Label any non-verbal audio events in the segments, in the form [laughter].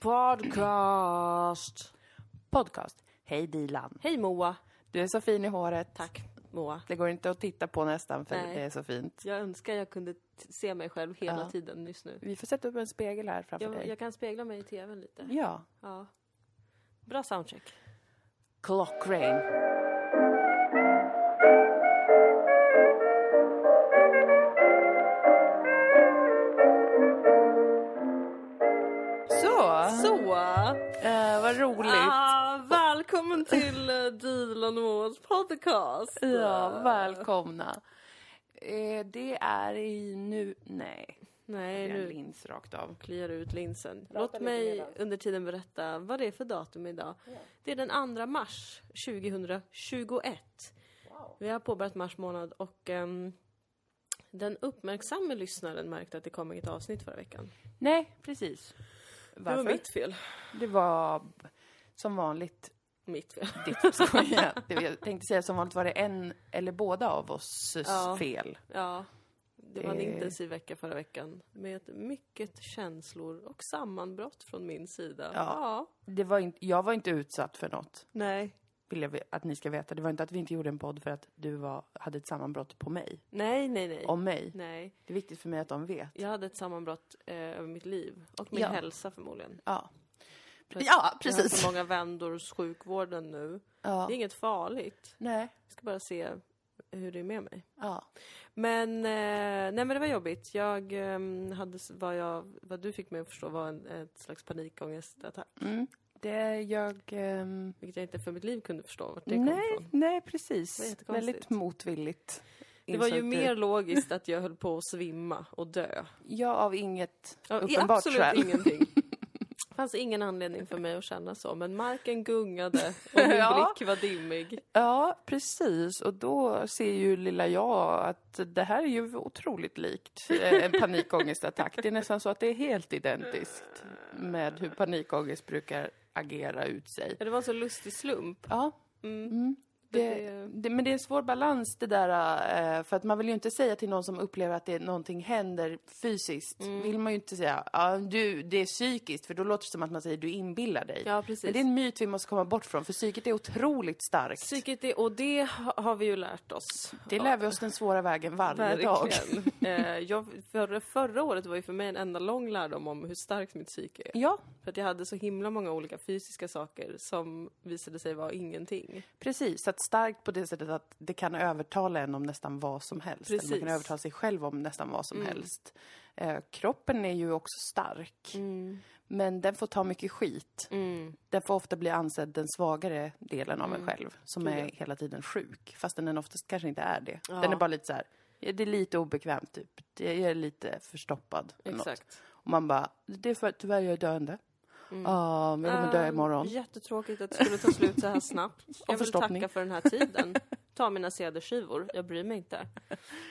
Podcast! Podcast. Hej Dilan. Hej Moa! Du är så fin i håret. Tack Moa. Det går inte att titta på nästan för Nej. det är så fint. Jag önskar jag kunde se mig själv hela Ja. tiden just nu. Vi får sätta upp en spegel här framför Jag, dig. jag kan spegla mig i tvn lite. Ja. Ja. Bra soundcheck. Clock välkommen till Dilan och Moas podcast! Ja, välkomna. Eh, det är i nu... Nej, Nej, det nu lins rakt av. kliar ut linsen. Prata Låt mig under tiden berätta vad det är för datum idag. Det är den 2 mars 2021. Vi har påbörjat mars månad och ehm, den uppmärksamme lyssnaren märkte att det kom inget avsnitt förra veckan. Nej, precis. Det Varför? var mitt fel. Det var som vanligt Mitt fel. ditt [laughs] skoja. Jag tänkte säga som vanligt var det en eller båda av oss Ja. fel. Ja, det var en Det- intensiv vecka förra veckan med mycket känslor och sammanbrott från min sida. Ja. Det var inte, jag var inte utsatt för något, Nej. vill jag att ni ska veta. Det var inte att vi inte gjorde en podd för att du var, hade ett sammanbrott på mig, Nej, nej, nej. om mig. Nej. Det är viktigt för mig att de vet. Jag hade ett sammanbrott eh, över mitt liv och min Ja. hälsa förmodligen. Ja, Ja Jag har precis. så många vändor hos sjukvården nu. Ja. Det är inget farligt. Nej, Jag ska bara se hur det är med mig. ja. Men, eh, nej men det var jobbigt. Jag eh, hade, vad, jag, vad du fick mig att förstå var en, ett slags panikångestattack. Mm. Det jag... ehm, Vilket jag inte för mitt liv kunde förstå vart det kom nej, ifrån. nej, var precis. Väldigt motvilligt. Det var ju mer logiskt att jag höll på att svimma och dö. Ja, av inget Ja, uppenbart absolut skäl. ingenting. [laughs] Fanns ingen anledning för mig att känna så, men marken gungade och [laughs] min Ja. blick var dimmig. Ja, precis. Och då ser ju lilla jag att det här är ju otroligt likt eh, en panikångestattack. Det är nästan så att det är helt identiskt med hur panikångest brukar agera ut sig. Ja, Det var en så lustig slump. Ja, Mm. mm. Det- Det, men det är en svår balans det där, eh, för att man vill ju inte säga till någon som upplever att det, någonting händer fysiskt, Mm. vill man ju inte säga, ja du, det är psykiskt, för då låter det som att man säger du inbillar dig. Ja, precis. Men det är en myt vi måste komma bort från, för psyket är otroligt starkt. Psyket är, och det ha- har vi ju lärt oss. Det lär vi oss den svåra vägen varje dag. Verkligen. [laughs] eh, jag, förra, förra året var ju för mig en enda lång lärdom om hur starkt mitt psyke är. Ja, För att jag hade så himla många olika fysiska saker som visade sig vara ingenting. precis. Att starkt på det sättet att det kan övertala en om nästan vad som helst. Eller man Precis. kan övertala sig själv om nästan vad som Mm. helst. Eh, kroppen är ju också stark, Mm. men den får ta mycket skit. Mm. Den får ofta bli ansedd den svagare delen av en Mm. själv, som är hela tiden sjuk. Fastän den oftast kanske inte är det. Ja. Den är bara lite så här, det är lite obekvämt typ. Det är lite förstoppad. Exakt. Och man bara, det är för att tyvärr jag är döende. Mm. Men jag kommer dö Ehm, imorgon. Jättetråkigt att det skulle ta slut så här snabbt. [laughs] Jag vill tacka för den här tiden. Ta mina cd-skivor, jag bryr mig inte.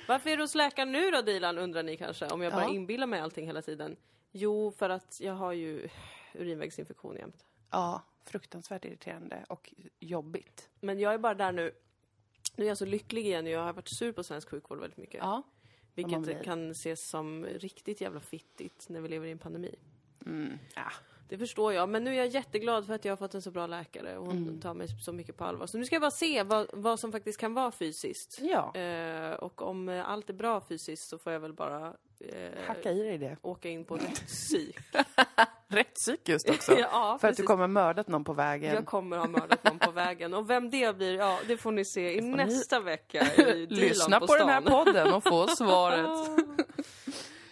Varför är du hos läkaren nu då Dilan, undrar ni kanske, om jag bara Ja. inbillar mig allting hela tiden? Jo, för att jag har ju urinvägsinfektion jämt. Ja, fruktansvärt irriterande och jobbigt. Men jag är bara där nu. Nu är jag så lycklig igen jag har varit sur på svensk sjukvård väldigt mycket. Ja. vilket kan ses som riktigt jävla fittigt när vi lever i en pandemi. Mm. ja. Det förstår jag, men nu är jag jätteglad för att jag har fått en så bra läkare och hon Mm. tar mig så mycket på allvar. Så nu ska jag bara se vad, vad som faktiskt kan vara fysiskt. Ja, Eh, och om allt är bra fysiskt så får jag väl bara eh, hacka i dig det. åka in på [laughs] rätt psyk. Rätt psyk just också. [laughs] ja, För att du precis. kommer ha mördat någon på vägen. Jag kommer ha mördat någon på vägen. Och vem det blir, ja det får ni se i får ni- nästa vecka i [laughs] Lyssna på, på, den här podden och få svaret.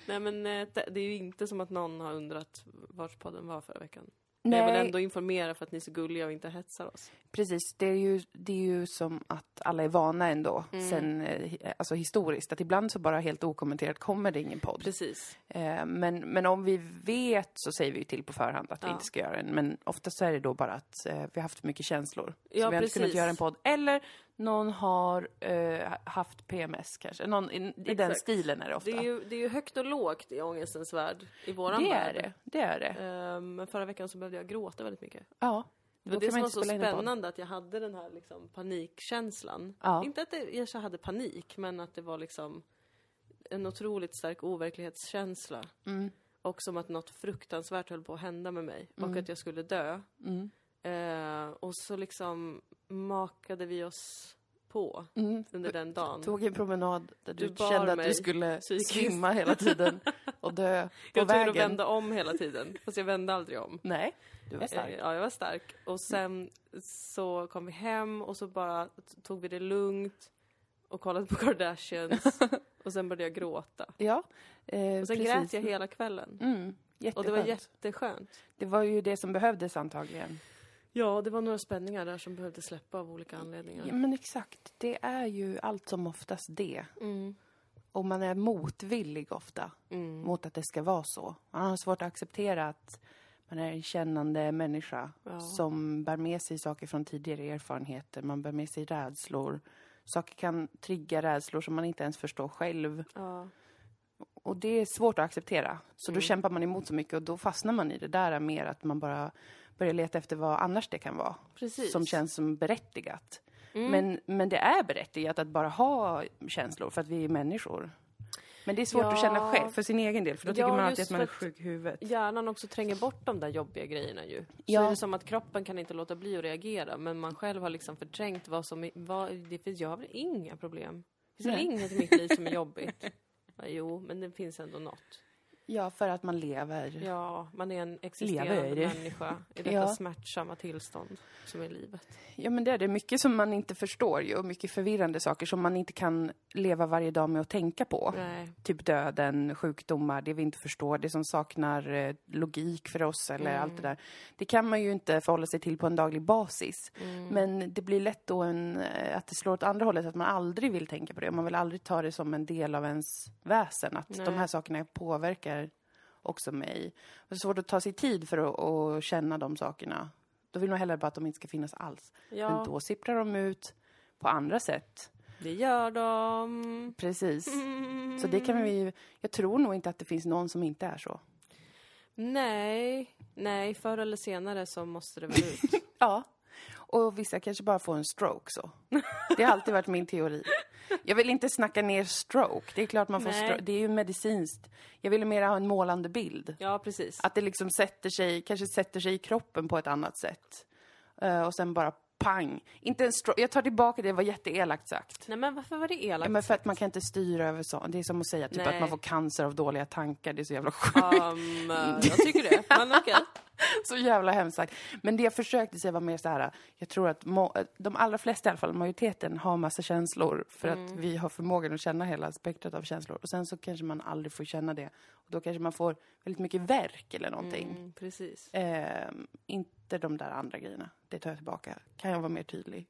Nej men eh, det är ju inte som att någon har undrat vart podden var förra veckan. Men jag vill Nej, ändå informera för att ni är så gulliga och inte hetsar oss. precis. Det är, ju, det är ju som att alla är vana ändå, Mm. sen, eh, alltså historiskt, att ibland så bara helt okommenterat kommer det ingen podd. Precis. Eh, Men, men om vi vet så säger vi ju till på förhand att vi Ja. inte ska göra en. Men oftast så är det då bara att eh, vi har haft för mycket känslor. Ja, så vi har inte kunnat precis. göra en podd. Eller någon har eh, haft PMS kanske. Någon, i, I den stilen är det ofta. Det är, ju, det är ju högt och lågt i ångestens värld, i våran det värld. är det. Det är det. Ehm, Men förra veckan så behövde jag gråta väldigt mycket. Ja. Det var det som var så spännande, att jag hade den här liksom panikkänslan. Ja. Inte att det, jag så hade panik, men att det var liksom en otroligt stark overklighetskänsla. Mm. och som att något fruktansvärt höll på att hända med mig Mm. och att jag skulle dö. Mm. Eh, och så liksom makade vi oss på Mm. under den dagen. Tog en promenad där du, Du kände att du skulle psykiskt. svimma hela tiden och dö [laughs] på jag var tvungen att vägen. vända om hela tiden, fast jag vände aldrig om. Nej, du var Eh, stark. Ja, jag var stark. Och sen så kom vi hem och så bara tog vi det lugnt och kollade på [laughs] Kardashians. och sen började jag gråta. Ja, eh, Och sen precis. grät jag hela kvällen. Mm, Och det var jätteskönt. Det var ju det som behövdes antagligen. Ja, det var några spänningar där som behövde släppa av olika anledningar. Ja, men exakt. Det är ju allt som oftast det. Mm. Och man är motvillig ofta Mm. mot att det ska vara så. Man har svårt att acceptera att man är en kännande människa Ja. som bär med sig saker från tidigare erfarenheter. Man bär med sig rädslor. Saker kan trigga rädslor som man inte ens förstår själv. Ja. Och det är svårt att acceptera. Så Mm. då kämpar man emot så mycket och då fastnar man i det där mer att man bara börjar leta efter vad annars det kan vara. Precis. Som känns som berättigat. Mm. Men, men det är berättigat att bara ha känslor för att vi är människor. Men det är svårt Ja. att känna själv för sin egen del för då Ja, tycker man alltid att man är sjuk i huvudet. Hjärnan också tränger bort de där jobbiga grejerna ju. Så Ja. är det som att kroppen kan inte låta bli att reagera, men man själv har liksom förträngt vad som vad, det finns, jag har väl inga problem. Det finns väl inget i mitt liv som är jobbigt. [laughs] Jo, men det finns ändå något. Ja, för att man lever. Ja, man är en existerande Lever. människa i detta Ja. smärtsamma tillstånd som är livet. Ja, men det är det. Mycket som man inte förstår ju och mycket förvirrande saker som man inte kan leva varje dag med att tänka på. Nej. Typ döden, sjukdomar, det vi inte förstår, det som saknar eh, logik för oss eller Mm. allt det där. Det kan man ju inte förhålla sig till på en daglig basis. Mm. Men det blir lätt då en, eh, att det slår åt andra hållet, att man aldrig vill tänka på det. Man vill aldrig ta det som en del av ens väsen, att Nej. de här sakerna påverkar också mig. Det är svårt att ta sig tid för att, att känna de sakerna. Då vill man hellre bara att de inte ska finnas alls. Men Ja, då sipprar de ut på andra sätt. det gör de. Precis. [laughs] Så det kan vi. Jag tror nog inte att det finns någon som inte är så. Nej, nej, förr eller senare så måste det väl ut. [laughs] Ja. Och vissa kanske bara får en stroke så. Det har alltid varit min teori. Jag vill inte snacka ner stroke. Det är klart man får stroke. Det är ju medicinskt. Jag ville mer ha en målande bild. Ja, precis. Att det liksom sätter sig, kanske sätter sig i kroppen på ett annat sätt. Eh, och sen bara pang. Inte en stroke. Jag tar tillbaka det, det var jätteelakt sagt. Nej, men varför var det Ja, elakt? men för att man kan inte styra över så. Det är som att säga typ Nej. att man får cancer av dåliga tankar. Det är så jävla sjukt. Um, jag tycker det, men okej. [laughs] [laughs] Så jävla hemskt sagt. Men det jag försökte säga var mer så här, jag tror att må, de allra flesta i alla fall, majoriteten, har massa känslor för att Mm. vi har förmågan att känna hela spektrat av känslor. Och sen så kanske man aldrig får känna det. Och då kanske man får väldigt mycket verk eller någonting. Mm, precis. Ehm, inte de där andra grejerna. Det tar jag tillbaka. Kan jag vara mer tydlig?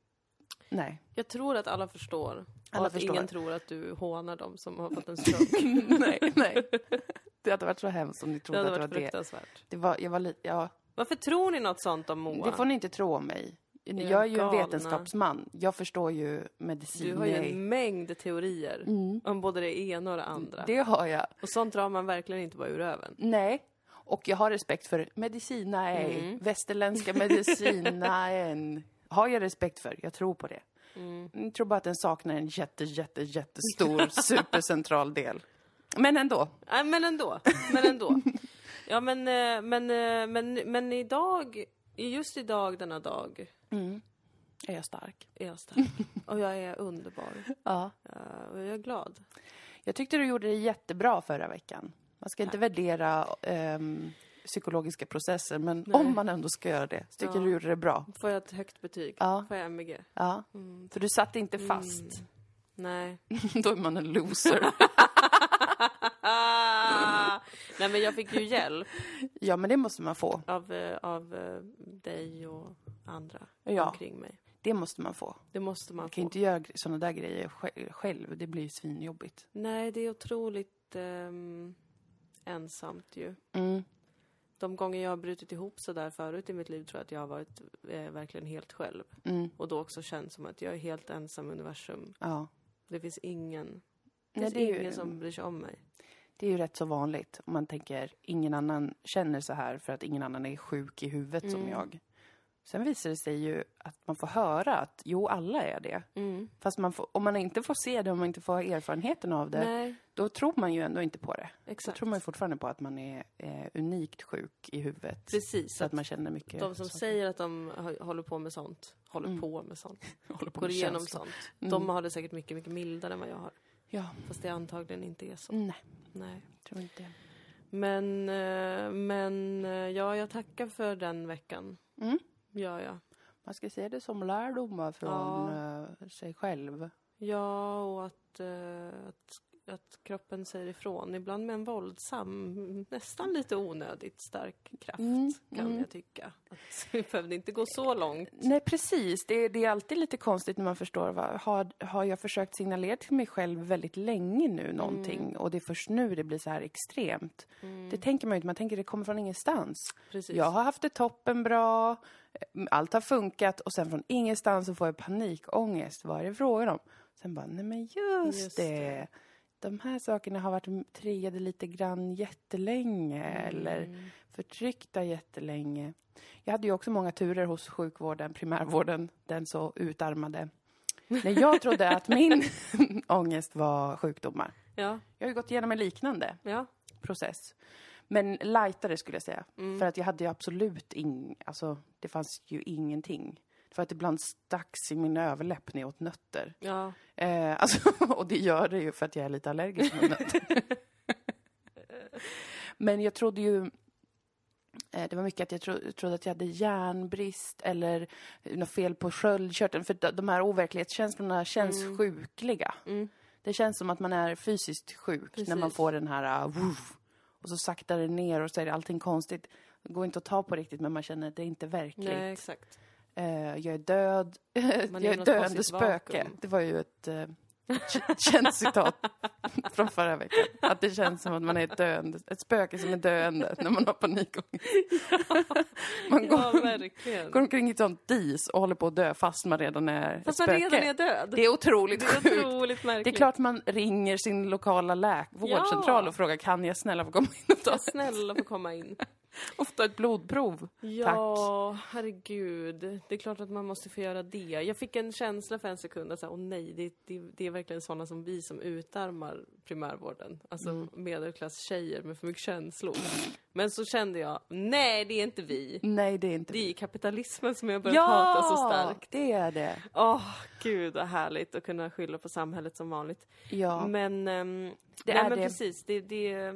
Nej. Jag tror att alla förstår. och Alla att förstår. ingen tror att du hånar dem som har fått en stroke. [laughs] nej, nej. [laughs] Det hade varit så hemskt om ni Det trodde hade att det var det. det var, jag var lite, ja. Varför tror ni något sånt om Moa? Det får ni inte tro om mig. Era Jag är ju en galna. vetenskapsman. Jag förstår ju medicin. Du har ju en mängd teorier om både det ena och det andra. Det har jag. Och sånt drar man verkligen inte bara ur röven. Nej. Och jag har respekt för medicinae, Mm. västerländska [laughs] medicinaen. Har jag respekt för. Jag tror på det. Mm. Jag tror bara att den saknar en jätte, jätte, jättestor supercentral del. Men ändå. Nej, men ändå. Men ändå. [laughs] Ja, men, eh, men, eh, men, men idag, just idag denna dag, Är jag stark? är jag stark. Och jag är underbar. [laughs] Ja. Och jag är glad. Jag tyckte du gjorde det jättebra förra veckan. Man ska inte värdera ehm, psykologiska processer, men Nej. om man ändå ska göra det, så tycker Ja. du gjorde det bra. Får jag ett högt betyg? Ja. Får jag MVG? Ja. Mm. För du satt inte fast. Nej. [laughs] Då är man en loser. Ah! Nej, men jag fick ju hjälp ja, men det måste man få. av, eh, av eh, dig och andra Ja. omkring mig. Det måste man få. Det måste man Man kan få. inte göra sådana där grejer sj- själv. Det blir svinjobbigt. Nej, det är otroligt ehm, ensamt ju. Mm. De gånger jag har brutit ihop så där förut i mitt liv tror jag att jag har varit eh, verkligen helt själv. Mm. Och då också känt som att jag är helt ensam i universum. Ja. Det finns ingen, det Nej, finns det, ingen ju, som bryr sig om mig. Det är ju rätt så vanligt. Om man tänker, ingen annan känner så här för att ingen annan är sjuk i huvudet som Mm. jag. Sen visar det sig ju att man får höra att jo, alla är det. Mm. Fast man får, om man inte får se det, om man inte får ha erfarenheten av det, Nej, då tror man ju ändå inte på det. Då Exakt. tror man ju fortfarande på att man är eh, unikt sjuk i huvudet. Precis. Så att man känner mycket. De som saker. säger att de hå- håller på med sånt, håller Mm. på med sånt, [laughs] håller på går med igenom känslor. sånt. Mm. De har det säkert mycket, mycket mildare än vad jag har. Ja, Fast det antagligen inte är så. nej, Nej. tror inte. Men, eh, men eh, ja, jag tackar för den veckan. Mm. Ja, ja. Man ska se det som lärdomar från eh, sig själv. Ja, och att, att, att kroppen säger ifrån. Ibland med en våldsam, nästan lite onödigt stark kraft, Mm, kan mm. jag tycka. Att [laughs] vi behövde inte gå så långt. Nej, precis. Det, det är alltid lite konstigt när man förstår. Vad, har, har jag försökt signalera till mig själv väldigt länge nu någonting och det är först nu det blir så här extremt. Det tänker man ju inte. Man tänker det kommer från ingenstans. Precis. Jag har haft det toppen bra, allt har funkat och sen från ingenstans så får jag panikångest. Vad är det frågan om? Sen bara, nej men just, Just det. det. De här sakerna har varit triggade lite grann jättelänge eller Mm. förtryckta jättelänge. Jag hade ju också många turer hos sjukvården, primärvården, den så utarmade. När jag trodde att min [laughs] ångest var sjukdomar. Ja, Jag har ju gått igenom en liknande ja. process. Men lightare skulle jag säga. Mm. För att jag hade ju absolut ing... Alltså, det fanns ju ingenting. För att ibland stacks i min överläpp när jag åt nötter. ja. Eh, alltså, [laughs] och det gör det ju för att jag är lite allergisk mot nötter. [laughs] Men jag trodde ju... Eh, det var mycket att jag, tro, trodde att jag hade järnbrist eller något fel på sköldkörteln. För de- här overklighetskänslorna känns Mm. sjukliga. Mm. Det känns som att man är fysiskt sjuk när man Precis. får den här... Uh, woof, och så saktar det ner och så är det allting konstigt. Det går inte att ta på riktigt men man känner att det är inte verkligt. Nej, exakt. Eh, jag är död. [laughs] Man jag är döende spöke. vakuum. Det var ju ett eh, känt citat [laughs] från förra veckan. Att det känns som att man är ett, döende, ett spöke som är döende när man har panikångest. [laughs] man Ja, går, verkligen. går omkring i ett sånt dis och håller på att dö fast man redan är Fast ett man spöke. redan är död. Det är otroligt Det är sjukt. otroligt märkligt. Det är klart man ringer sin lokala läk- vårdcentral Ja. och frågar kan jag snälla få komma in och ta, Ja, snälla få komma in. [laughs] och ta ett blodprov? Ja, herregud. Det är klart att man måste få göra det. Jag fick en känsla för en sekund att säga, åh nej, det, det, det är verkligen sådana som vi som utarmar primärvården. Alltså Mm. medelklasstjejer med för mycket känslor. Men så kände jag, nej det är inte vi. Nej, det är inte Det är kapitalismen som jag börjat hata så starkt. det är det. Åh, gud vad härligt att kunna skylla på samhället som vanligt. Ja. Men, ehm, Det nej, är men det. precis. Det, det,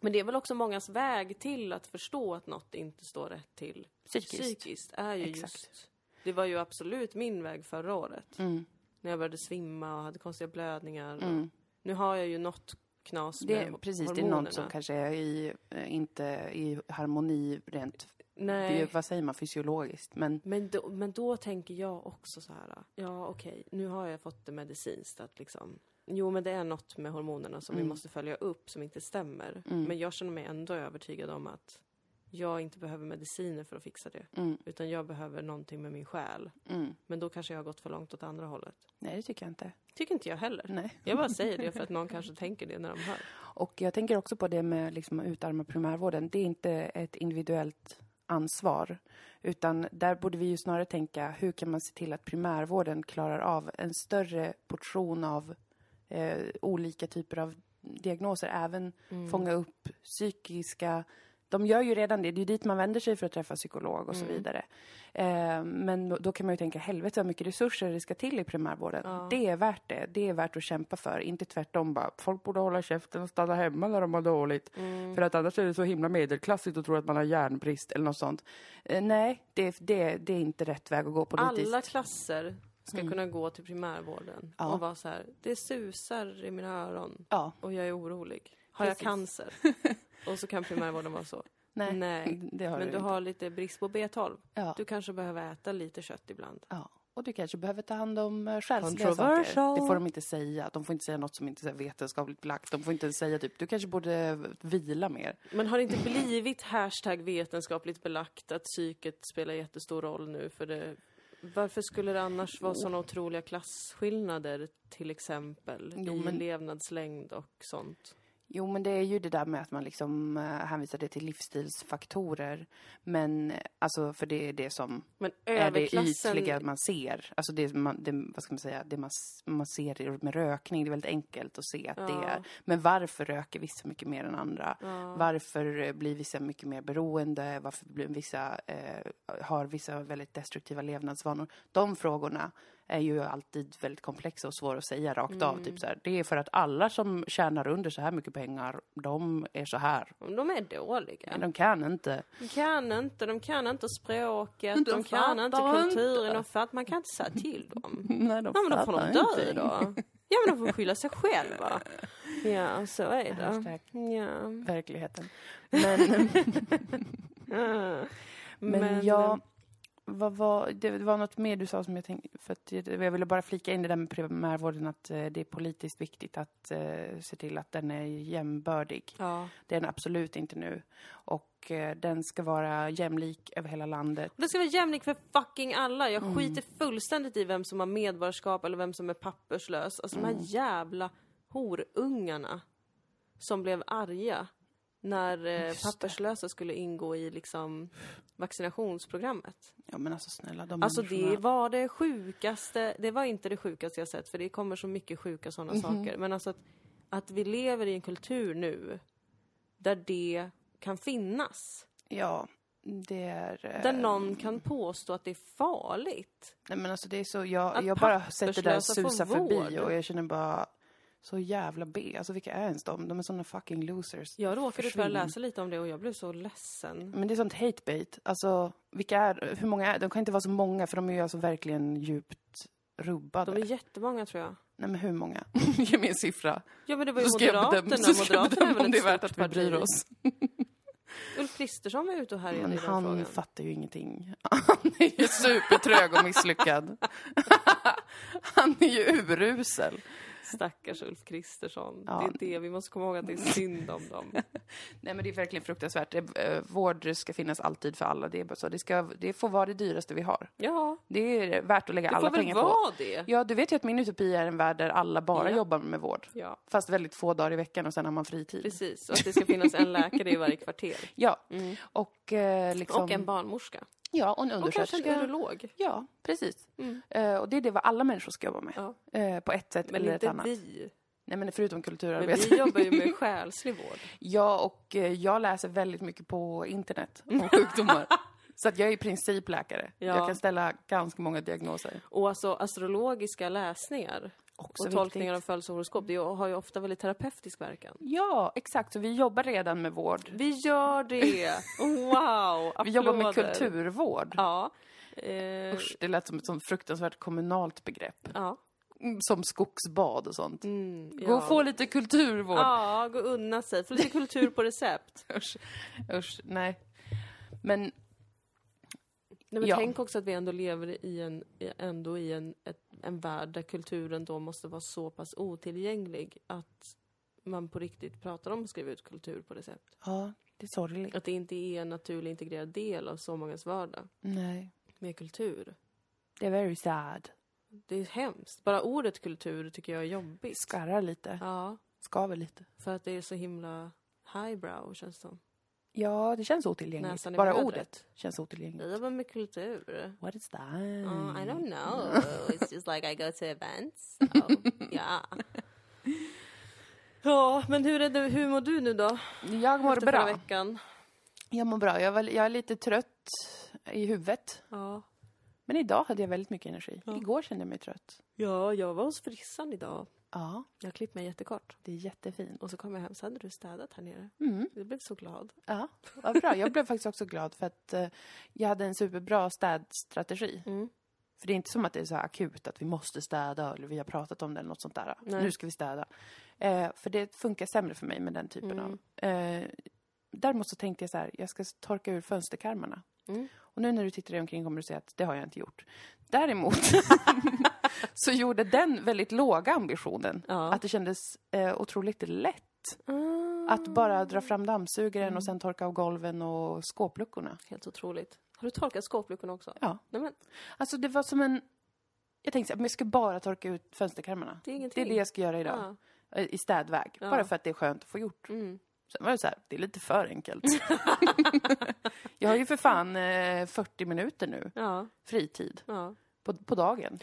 men det är väl också mångas väg till att förstå att något inte står rätt till Psykiskt. psykiskt är ju Exakt. just... Det var ju absolut min väg förra året. Mm. När jag började svimma och hade konstiga blödningar. Mm. nu har jag ju något knas Det, med precis, det är hormonerna. något som kanske är i, eh, inte i harmoni rent, det Nej. ju- vad säger man, fysiologiskt. Men Men då, men då tänker jag också så här. Ja, okej, nu har jag fått det medicinskt att liksom... Jo, men det är något med hormonerna som vi Mm. måste följa upp som inte stämmer. Mm. Men jag känner mig ändå övertygad om att jag inte behöver mediciner för att fixa det. mm, Utan jag behöver någonting med min själ. mm. Men då kanske jag har gått för långt åt andra hållet. nej det tycker jag inte. Tycker inte jag heller. Nej. Jag bara säger det för att någon [laughs] kanske tänker det när de hör. Och jag tänker också på det med liksom att utarma primärvården. Det är inte ett individuellt ansvar. Utan där borde vi ju snarare tänka, hur kan man se till att primärvården klarar av en större portion av eh, olika typer av diagnoser, även Mm. fånga upp psykiska de gör ju redan det. Det är dit man vänder sig för att träffa psykolog och så Mm. vidare. Eh, men då- kan man ju tänka, helvete vad mycket resurser det ska till i primärvården. Ja. Det är värt det. Det är värt att kämpa för. Inte tvärtom bara, folk borde hålla käften och stanna hemma när de har dåligt. Mm. För att annars är det så himla medelklassigt att tro att man har järnbrist eller något sånt. Eh, nej, det, det, det är inte rätt väg att gå politiskt. Alla klasser ska Mm. kunna gå till primärvården Ja. och vara så här. Det susar i mina öron Ja, och jag är orolig. Har jag Precis. cancer? [laughs] och så kan primärvården vara så. nej, Nej, Men du du har lite brist på B12. Ja, Du kanske behöver äta lite kött ibland. ja. Och du kanske behöver ta hand om uh, själsliga saker. Det får de inte säga. De får inte säga något som inte är vetenskapligt belagt. De får inte säga typ, du kanske borde vila mer. Men har det inte blivit hashtag vetenskapligt belagt att psyket spelar jättestor roll nu? För det, varför skulle det annars vara sådana otroliga klasskillnader till exempel Jo, i men- levnadslängd och sånt? Jo, men det är ju det där med att man liksom uh, hänvisar det till livsstilsfaktorer. Men eh, alltså, för det är det som Men är det ytliga man ser. Alltså det, man, det, vad ska man säga, det man, man ser med rökning, det är väldigt enkelt att se att det Ja. är. Men varför röker vissa mycket mer än andra? Ja. Varför eh, blir vissa mycket mer beroende? Varför blir vissa, eh, har vissa väldigt destruktiva levnadsvanor? De frågorna är ju alltid väldigt komplexa och svåra att säga rakt Mm. av. Typ så här. Det är för att alla som tjänar under så här mycket pengar, de är så här. De är dåliga. Men de kan inte. De kan inte, de kan inte språket, De de, kan inte fattar kulturen, inte. de fatt, man kan inte säga till dem. [laughs] Nej, de Ja men då får de fattar dö då. Ja men de får skylla sig själva. Ja, så är det. Hashtag Ja. verkligheten. [laughs] Men, Men, men, jag... Vad var, det var något mer du sa som jag tänkte, för att jag ville bara flika in det där med primärvården att eh, det är politiskt viktigt att eh, se till att den är jämbördig. Ja. Det är den absolut inte nu. Och eh, den ska vara jämlik över hela landet. Det ska vara jämlikt för fucking alla. Jag Mm. skiter fullständigt i vem som har medborgarskap eller vem som är papperslös. Alltså Mm. de här jävla horungarna som blev arga när eh, papperslösa skulle ingå i liksom vaccinationsprogrammet. Ja men alltså snälla, de Alltså det var det sjukaste, det var inte det sjukaste jag sett för det kommer så mycket sjuka sådana Mhm. saker. Men alltså att, att vi lever i en kultur nu där det kan finnas. Ja, det är... eh, Där någon kan påstå att det är farligt. Nej men alltså det är så, jag, Att jag bara sett det där susa förbi och jag känner bara så jävla B. Alltså vilka är ens de? De är såna fucking losers. Jag råkade tyvärr läsa lite om det och jag blev så ledsen. Men det är sånt hate bait. Alltså vilka är, hur många är De kan inte vara så många för de är ju alltså verkligen djupt rubbade. De är jättemånga tror jag. Nej men hur många? [laughs] Ge mig en siffra. Ja men det var ju Så Moderaterna. bedöma, så ska jag bedöma om det är värt att vi bryr oss. [laughs] Ulf Kristersson var ute och härjade Men i den han frågan. fattar ju ingenting. [laughs] Han är ju supertrög och misslyckad. Han är ju urusel. Stackars Ulf Kristersson. Ja. Det är det, vi måste komma ihåg att det är synd om dem. [laughs] Nej men det är verkligen fruktansvärt. Eh, Vård ska finnas alltid för alla. Det är så. Det, ska, det får vara det dyraste vi har. Ja, Det är värt att lägga det alla får väl pengar på. vara det. Ja, du vet ju att min utopi är en värld där alla bara Ja. jobbar med vård. Ja, Fast väldigt få dagar i veckan och sen har man fritid. precis. Och att det ska finnas en läkare i varje kvarter. [laughs] Ja, Mm. och eh, liksom... Och en barnmorska. Ja, och en Och kanske en undersköterska. urolog. Ja, precis. Mm. Eh, och det är det vad alla människor ska jobba med. Ja. Eh, på ett sätt Men eller ett inte annat. vi. Nej, men förutom Men kulturarbete. vi jobbar ju med [laughs] själslig vård. Ja, och eh, jag läser väldigt mycket på internet om sjukdomar. [laughs] Så att jag är i princip läkare. Ja. Jag kan ställa ganska många diagnoser. Och alltså astrologiska läsningar Också och tolkningar av viktigt. födelsehoroskop, det har ju ofta väldigt terapeutisk verkan. Ja, exakt. Så vi jobbar redan med vård. Vi gör det! [laughs] Wow! Vi jobbar med Applåder. kulturvård. Ja. Eh, Usch, det lät som ett sånt fruktansvärt kommunalt begrepp. ja. Mm, Som skogsbad och sånt. Mm, Gå och få lite kulturvård. Ja, gå och unna sig. Få lite kultur på recept. [laughs] Usch, usch, nej. Men Nej, men Ja. tänk också att vi ändå lever i en, ändå i en, ett, en värld där kulturen då måste vara så pass otillgänglig att man på riktigt pratar om att skriva ut kultur på recept. ja, det är sorgligt. Att det inte är en naturlig integrerad del av så mångas vardag Nej, med kultur. det är very sad. Det är hemskt. Bara ordet kultur tycker jag är jobbigt. Skarrar lite, Ja, skaver lite. för att det är så himla highbrow känns det som. Ja, det känns otillgängligt. Bara ordet känns otillgängligt. Vi jobbar med kultur. What is that? Uh, I don't know. [laughs] It's just like I go to events. So, yeah. Ja, men hur, är det, hur mår du nu då? Jag mår Efter bra. veckan? Jag mår bra. Jag, var, jag är lite trött i huvudet. Ja. Men idag hade jag väldigt mycket energi. Ja. Igår kände jag mig trött. ja, jag var hos frissan idag. Ja, Jag klippte mig jättekort. det är jättefint. Och så kom jag hem, så hade du städat här nere. Mm. Jag blev så glad. Ja, vad bra. Jag blev faktiskt också glad för att eh, jag hade en superbra städstrategi. Mm. För det är inte som att det är så här akut att vi måste städa eller vi har pratat om det eller något sånt där. Nej. Nu ska vi städa. Eh, för det funkar sämre för mig med den typen Mm. av... Eh, däremot så tänkte jag så här, jag ska torka ur fönsterkarmarna. Mm. Och nu när du tittar dig omkring kommer du se att det har jag inte gjort. Däremot [laughs] [laughs] så gjorde den väldigt låga ambitionen Ja. att det kändes eh, otroligt lätt Ah. att bara dra fram dammsugaren och sen torka av golven och skåpluckorna. Helt otroligt. Har du torkat skåpluckorna också? Ja. Nej, men, Alltså det var som en... Jag tänkte men jag ska bara torka ut fönsterkarmarna. det är Det är det jag ska göra idag. Ja. i städväg. Ja. Bara för att det är skönt att få gjort. Mm. Sen var det så här, det är lite för enkelt. [laughs] jag har ju för fan eh, 40 minuter nu, Ja, fritid, ja. på, på dagen.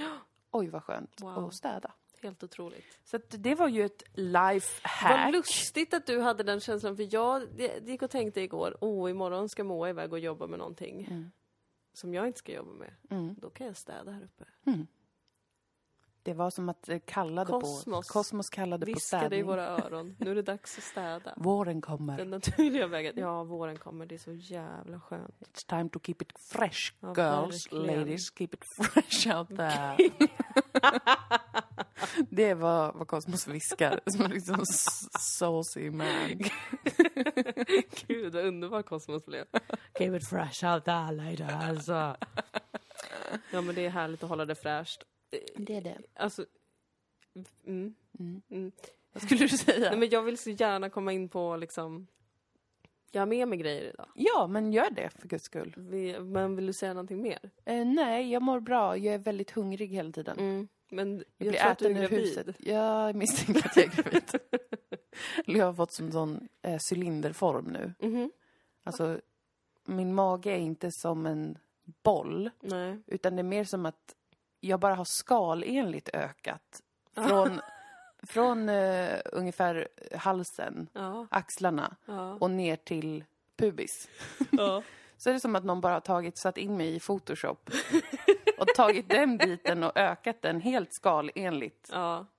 Oj, vad skönt Wow. att städa. Helt otroligt. Så det var ju ett life Vad lustigt att du hade den känslan, för jag det, gick och tänkte igår, oh imorgon ska Moa iväg och jobba med någonting Mm. som jag inte ska jobba med. Mm. Då kan jag städa här uppe. Det var som att det kallade Kosmos. på... Kosmos kallade på Viskade i städning. våra öron, nu är det dags att städa. [laughs] Våren kommer. Den naturliga vägen. Ja, våren kommer, det är så jävla skönt. It's time to keep it fresh, Ja, girls, verkligen. ladies. Keep it fresh out there. [laughs] det är vad, Kosmos viskar. Som en liksom saucy man. [laughs] Gud, vad underbar Kosmos blev. Keep it fresh out there later, alltså. Ja, men det är härligt att hålla det fräscht. Det är det. Alltså, mm. Mm. Mm. Vad skulle du säga? Nej, men jag vill så gärna komma in på liksom... Jag har med mig grejer idag. Ja, men gör det för guds skull. Vi, men vill du säga någonting mer? Eh, nej, jag mår bra. Jag är väldigt hungrig hela tiden. Mm. Men Jag, jag, blir tror att du är äten ur gravid. huset. Jag misstänker att jag är gravid. [laughs] Jag har fått en sån eh, cylinderform nu. Mhm. Alltså, min mage är inte som en boll, Nej. utan det är mer som att jag bara har skalenligt ökat. Från, [laughs] från eh, ungefär halsen, Ja. axlarna Ja. och ner till pubis. [laughs] ja. [laughs] Så är det som att någon bara har tagit, satt in mig i Photoshop och tagit den biten och ökat den helt skalenligt.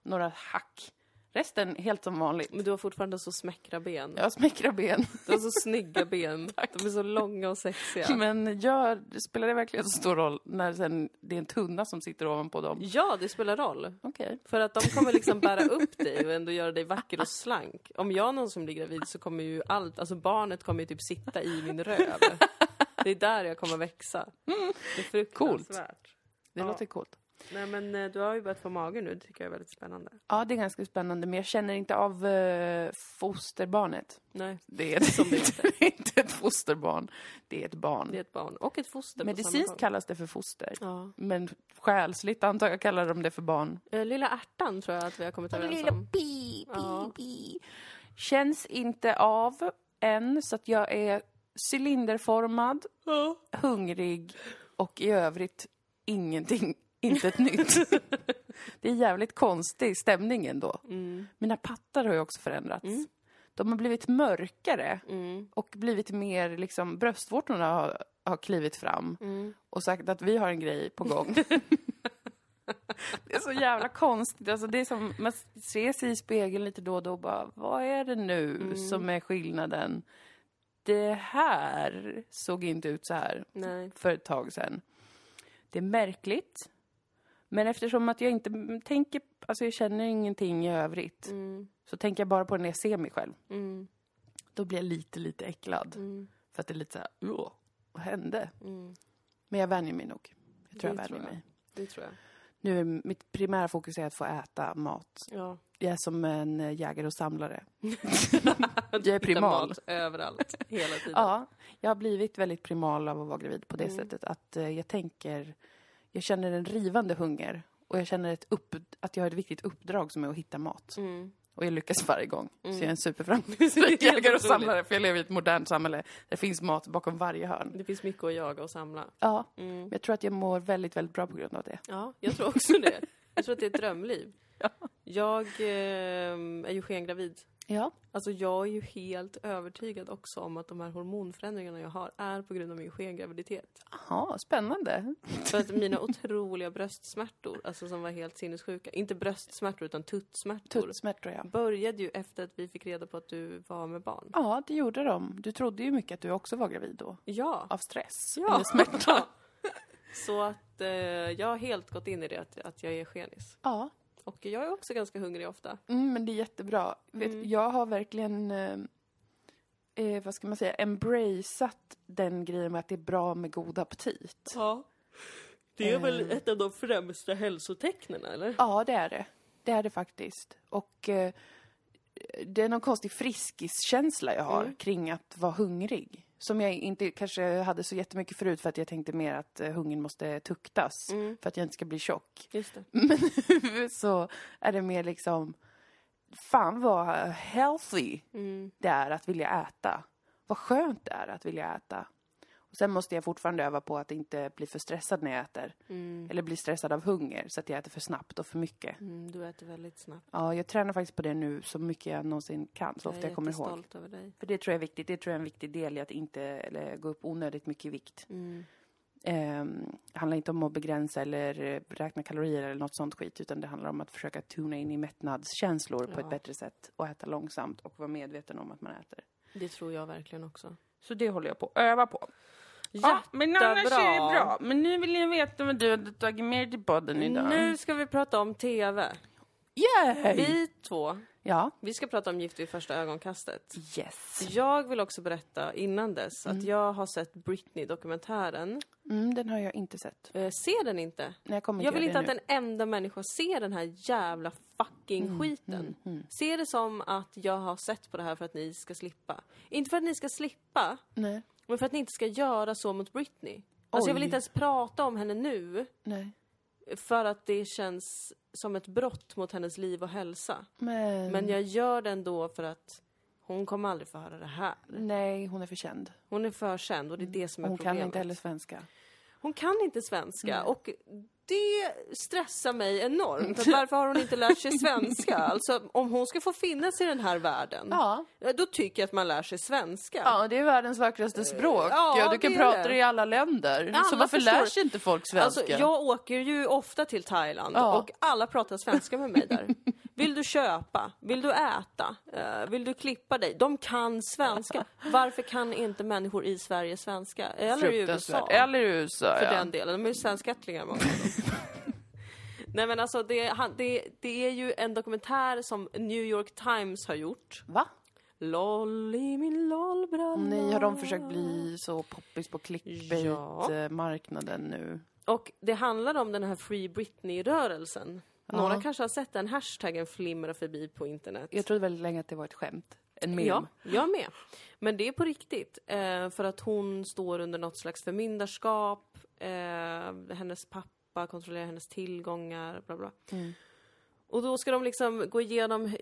Några hack. Resten helt som vanligt. Men du har fortfarande så smäckra ben. Jag har smäckra ben. Du har så snygga [laughs] ben. De är så långa och sexiga. Men gör, spelar det verkligen så stor roll när sen det är en tunna som sitter ovanpå dem? Ja, det spelar roll. Okej. För att de kommer liksom bära [laughs] upp dig och ändå göra dig vacker och slank. Om jag någonsin blir gravid så kommer ju allt, alltså barnet kommer ju typ sitta i min röv. [laughs] Det är där jag kommer växa. Det är fruktansvärt. Det Ja. låter coolt. Nej men eh, du har ju börjat få mage nu, det tycker jag är väldigt spännande. Ja, det är ganska spännande, men jag känner inte av eh, fosterbarnet. Nej, Det är, [laughs] Som det är [laughs] inte ett fosterbarn. Det är ett barn. det är ett barn och ett foster Medicinskt kallas det för foster. Ja. Men själsligt antar jag kallar de det för barn. Eh, Lilla ärtan tror jag att vi har kommit överens om. bi, Ja. bi. Känns inte av än, så att jag är cylinderformad, Ja. hungrig och i övrigt ingenting, inte ett nytt. [laughs] Det är jävligt konstig stämning ändå. Mm. Mina pattar har ju också förändrats. Mm. De har blivit mörkare Mm. och blivit mer, liksom, bröstvårtorna har, har klivit fram Mm. och sagt att vi har en grej på gång. [laughs] det är så jävla konstigt. Alltså det är som, man ser sig i spegeln lite då och då och bara, vad är det nu Mm. som är skillnaden? Det här såg inte ut så här Nej. för ett tag sedan. Det är märkligt. Men eftersom att jag inte tänker, alltså jag känner ingenting i övrigt, Mm. så tänker jag bara på det när jag ser mig själv. Mm. Då blir jag lite, lite äcklad. Mm. För att det är lite så här, "Åh, vad hände? Mm. Men jag vänjer mig nog. Jag tror Det jag vänjer tror jag. mig. Det tror jag. Nu är mitt primära fokus är att få äta mat. Ja. Jag är som en jägare och samlare. [laughs] Jag är primal. Mat överallt, hela tiden. Ja, jag har blivit väldigt primal av att vara gravid på det Mm. sättet att eh, jag tänker, jag känner en rivande hunger och jag känner ett upp, att jag har ett viktigt uppdrag som är att hitta mat. Mm. Och jag lyckas varje gång. Mm. Så jag är en superframgångsrik [laughs] jägare och samlare för jag lever i ett modernt samhälle. där Det finns mat bakom varje hörn. Det finns mycket att jaga och samla. Ja, Mm. men jag tror att jag mår väldigt, väldigt bra på grund av det. Ja, jag tror också det. Jag tror att det är ett drömliv. [laughs] Ja. Jag eh, är ju skengravid. Ja. Alltså jag är ju helt övertygad också om att de här hormonförändringarna jag har är på grund av min skengraviditet. Jaha, spännande. För att mina otroliga bröstsmärtor, alltså som var helt sinnessjuka, inte bröstsmärtor utan tuttsmärtor, Tuttsmärtor, ja. började ju efter att vi fick reda på att du var med barn. Ja, det gjorde de. Du trodde ju mycket att du också var gravid då. Ja. Av stress. Ja. Eller smärta. [laughs] Så att eh, jag har helt gått in i det att, att jag är skenis. Ja. Och jag är också ganska hungrig ofta. Mm, men det är jättebra. Vet, Mm. jag har verkligen, eh, eh, vad ska man säga, embraceat den grejen med att det är bra med god aptit. Ja. Det är väl Eh. ett av de främsta hälsotecknen, eller? Ja, det är det. Det är det faktiskt. Och eh, det är någon konstig friskiskänsla jag har Mm. kring att vara hungrig. Som jag inte kanske hade så jättemycket förut för att jag tänkte mer att eh, hungern måste tuktas Mm. för att jag inte ska bli tjock. Just det. [laughs] Men nu så är det mer liksom fan vad healthy Mm. det är att vilja äta. Vad skönt det är att vilja äta. Sen måste jag fortfarande öva på att inte bli för stressad när jag äter. Mm. Eller bli stressad av hunger så att jag äter för snabbt och för mycket. Mm, du äter väldigt snabbt. Ja, jag tränar faktiskt på det nu så mycket jag någonsin kan, så ofta jag är jag kommer ihåg. jättestolt över dig. För det tror jag är viktigt. Det tror jag är en viktig del i att inte eller, gå upp onödigt mycket i vikt. Mm. Ehm, det handlar inte om att begränsa eller räkna kalorier eller något sånt skit, utan det handlar om att försöka tuna in i mättnadskänslor på Ja. ett bättre sätt och äta långsamt och vara medveten om att man äter. Det tror jag verkligen också. Så det håller jag på att öva på. Ja, men annars är det bra. Men nu vill jag veta vad du hade tagit med till podden idag. Nu ska vi prata om TV. Yay! Vi två, Ja. vi ska prata om Gift vid första ögonkastet. Yes. Jag vill också berätta innan dess att jag har sett Britney-dokumentären. Mm, den har jag inte sett. Eh, se den inte. Nej, jag kommer Jag vill inte att en enda människa ser den här jävla fucking skiten. Se det som att jag har sett på det här för att ni ska slippa. Inte för att ni ska slippa, nu. Nej. men för att ni inte ska göra så mot Britney. Alltså jag vill inte ens prata om henne nu, Nej. för att det känns som ett brott mot hennes liv och hälsa. Men... Men jag gör det ändå för att hon kommer aldrig få höra det här. Nej, hon är för känd. Hon är för känd och det är det som är Hon kan problemet. inte heller svenska. Hon kan inte svenska och det stressar mig enormt. Att [laughs] varför har hon inte lärt sig svenska? Alltså om hon ska få finnas i den här världen, Ja. ja, då tycker jag att man lär sig svenska. Ja, det är världens vackraste språk. ja, Ja, du kan prata det. i alla länder. Alla så varför förstår. lär sig inte folk svenska? Alltså, jag åker ju ofta till Thailand Ja. och alla pratar svenska med mig där. [laughs] Vill du köpa? Vill du äta? Eh, vill du klippa dig? De kan svenska. Varför kan inte människor i Sverige svenska? Eller i USA? Eller i USA, för den delen. De är ju svenskättlingar många av dem. [laughs] Nej men alltså det, han, det, det är ju en dokumentär som New York Times har gjort. Va? LOL i min LOL-bralla. Nej, har de försökt bli så poppis på clickbait-marknaden nu? Och det handlar om den här Free Britney-rörelsen. Några Ja. kanske har sett den hashtaggen flimra förbi på internet. Jag trodde väldigt länge att det var ett skämt. En meme. Ja, jag med. Men det är på riktigt. Eh, för att hon står under något slags förmyndarskap. Eh, hennes pappa kontrollerar hennes tillgångar, bla bla. Mm. Och då ska de liksom gå igenom